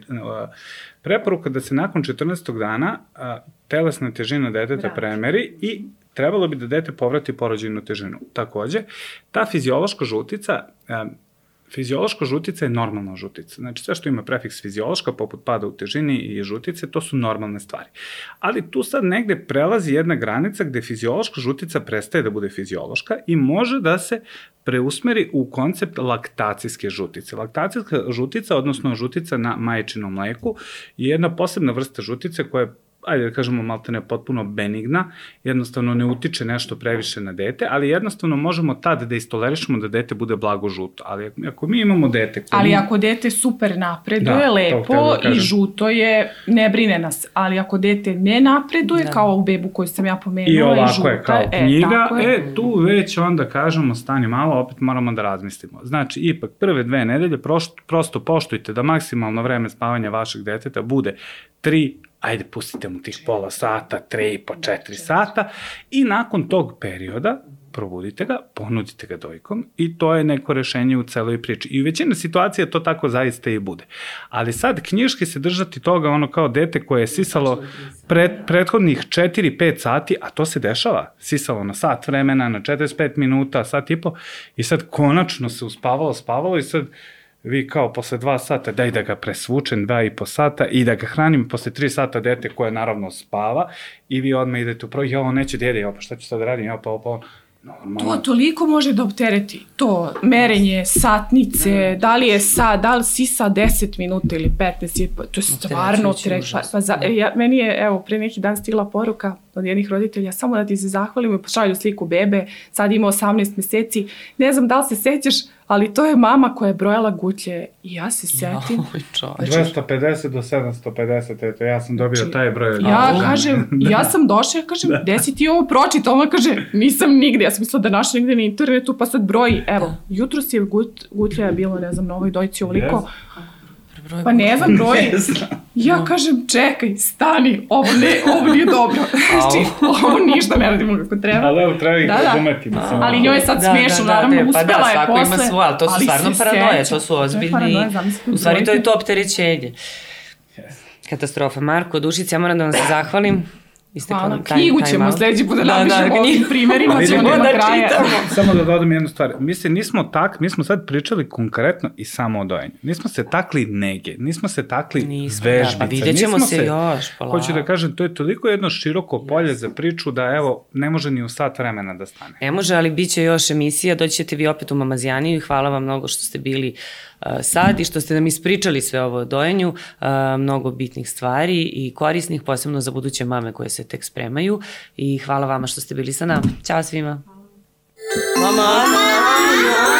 preporuka da se nakon 14. dana telesna težina deteta da. premeri i trebalo bi da dete povrati porođajnu težinu. Takođe, ta fiziološka žutica, Fiziološka žutica je normalna žutica. Znači sve što ima prefiks fiziološka, poput pada u težini i žutice, to su normalne stvari. Ali tu sad negde prelazi jedna granica gde fiziološka žutica prestaje da bude fiziološka i može da se preusmeri u koncept laktacijske žutice. Laktacijska žutica, odnosno žutica na majčinom mleku, je jedna posebna vrsta žutice koja je ajde da kažemo malte ne potpuno benigna, jednostavno ne utiče nešto previše na dete, ali jednostavno možemo tad da istolerišemo da dete bude blago žuto. Ali ako mi imamo dete... Koji... Ali ako dete super napreduje, da, lepo da i žuto je, ne brine nas. Ali ako dete ne napreduje, da. kao u bebu koju sam ja pomenula, i ovako i žuta, je kao e, knjiga, e, je. e, tu već onda kažemo stani malo, opet moramo da razmislimo. Znači, ipak prve dve nedelje prosto, prosto poštujte da maksimalno vreme spavanja vašeg deteta bude 3 ajde pustite mu tih pola sata, tre i po četiri sata i nakon tog perioda probudite ga, ponudite ga dojkom i to je neko rešenje u celoj priči. I u većina situacija to tako zaista i bude. Ali sad knjiški se držati toga ono kao dete koje je sisalo pred, prethodnih 4-5 sati, a to se dešava, sisalo na sat vremena, na 45 minuta, sat i po i sad konačno se uspavalo, spavalo i sad vi kao posle dva sata daj da ga presvučem dva i po sata i da ga hranim posle tri sata dete koje naravno spava i vi odmah idete u prvo, ja ovo neće djede, ja pa šta ću sad da radim, ja pa ovo, Normalno. To toliko može da optereti. To merenje, satnice, da li je sad, da li si sa 10 minuta ili 15, pa to je stvarno optereti. Pa, pa za, ja, meni je, evo, pre neki dan stigla poruka od jednih roditelja, samo da ti se zahvalim i pošalju sliku bebe, sad ima 18 meseci, ne znam da li se sećaš, ali to je mama koja je brojala gutlje i ja se setim. Znači, 250 do 750, eto, ja sam dobio znači, taj broj. Ja da. kažem, ja sam došla, ja kažem, da. gde si ti ovo pročito? Ona kaže, nisam nigde, ja sam mislila da našla negde na internetu, pa sad broji, evo, da. jutro si gut, gutlja je bilo, ne znam, na ovoj dojci ovoliko. Yes broj? Pa ne znam broj. Ne znam. Ja kažem, čekaj, stani, ovo, ne, ovo nije dobro. Znači, ovo ništa ne radimo kako treba. Ali evo, treba ih da, da. razumeti. Da. Da. Ali njoj je sad da, smiješno, da, da, naravno, da, uspela pa da, je posle. ima svoje, ali to su stvarno paranoje, to su ozbiljni, u stvari to je to opterećenje. Katastrofa. Marko, Dušic, ja moram da vam se zahvalim Istekla Hvala, knjigu time ćemo sledeći put da, da napišemo da, ovim primjerima, ćemo da, da kraja. Samo da dodam jednu stvar. Mi se nismo tak, mi smo sad pričali konkretno i samo o dojenju. Nismo se takli nege, nismo se takli nismo, vežbice. Da, pa vidjet ćemo se, se još. Polako. Hoću da kažem, to je toliko jedno široko polje yes. za priču da evo, ne može ni u sat vremena da stane. Ne može, ali bit će još emisija, doći ćete vi opet u Mamazijaniju i hvala vam mnogo što ste bili sad i što ste nam ispričali sve ovo dojenju, mnogo bitnih stvari i korisnih, posebno za buduće mame koje se tek spremaju i hvala vama što ste bili sa nama. Ćao svima. Mama! Mama!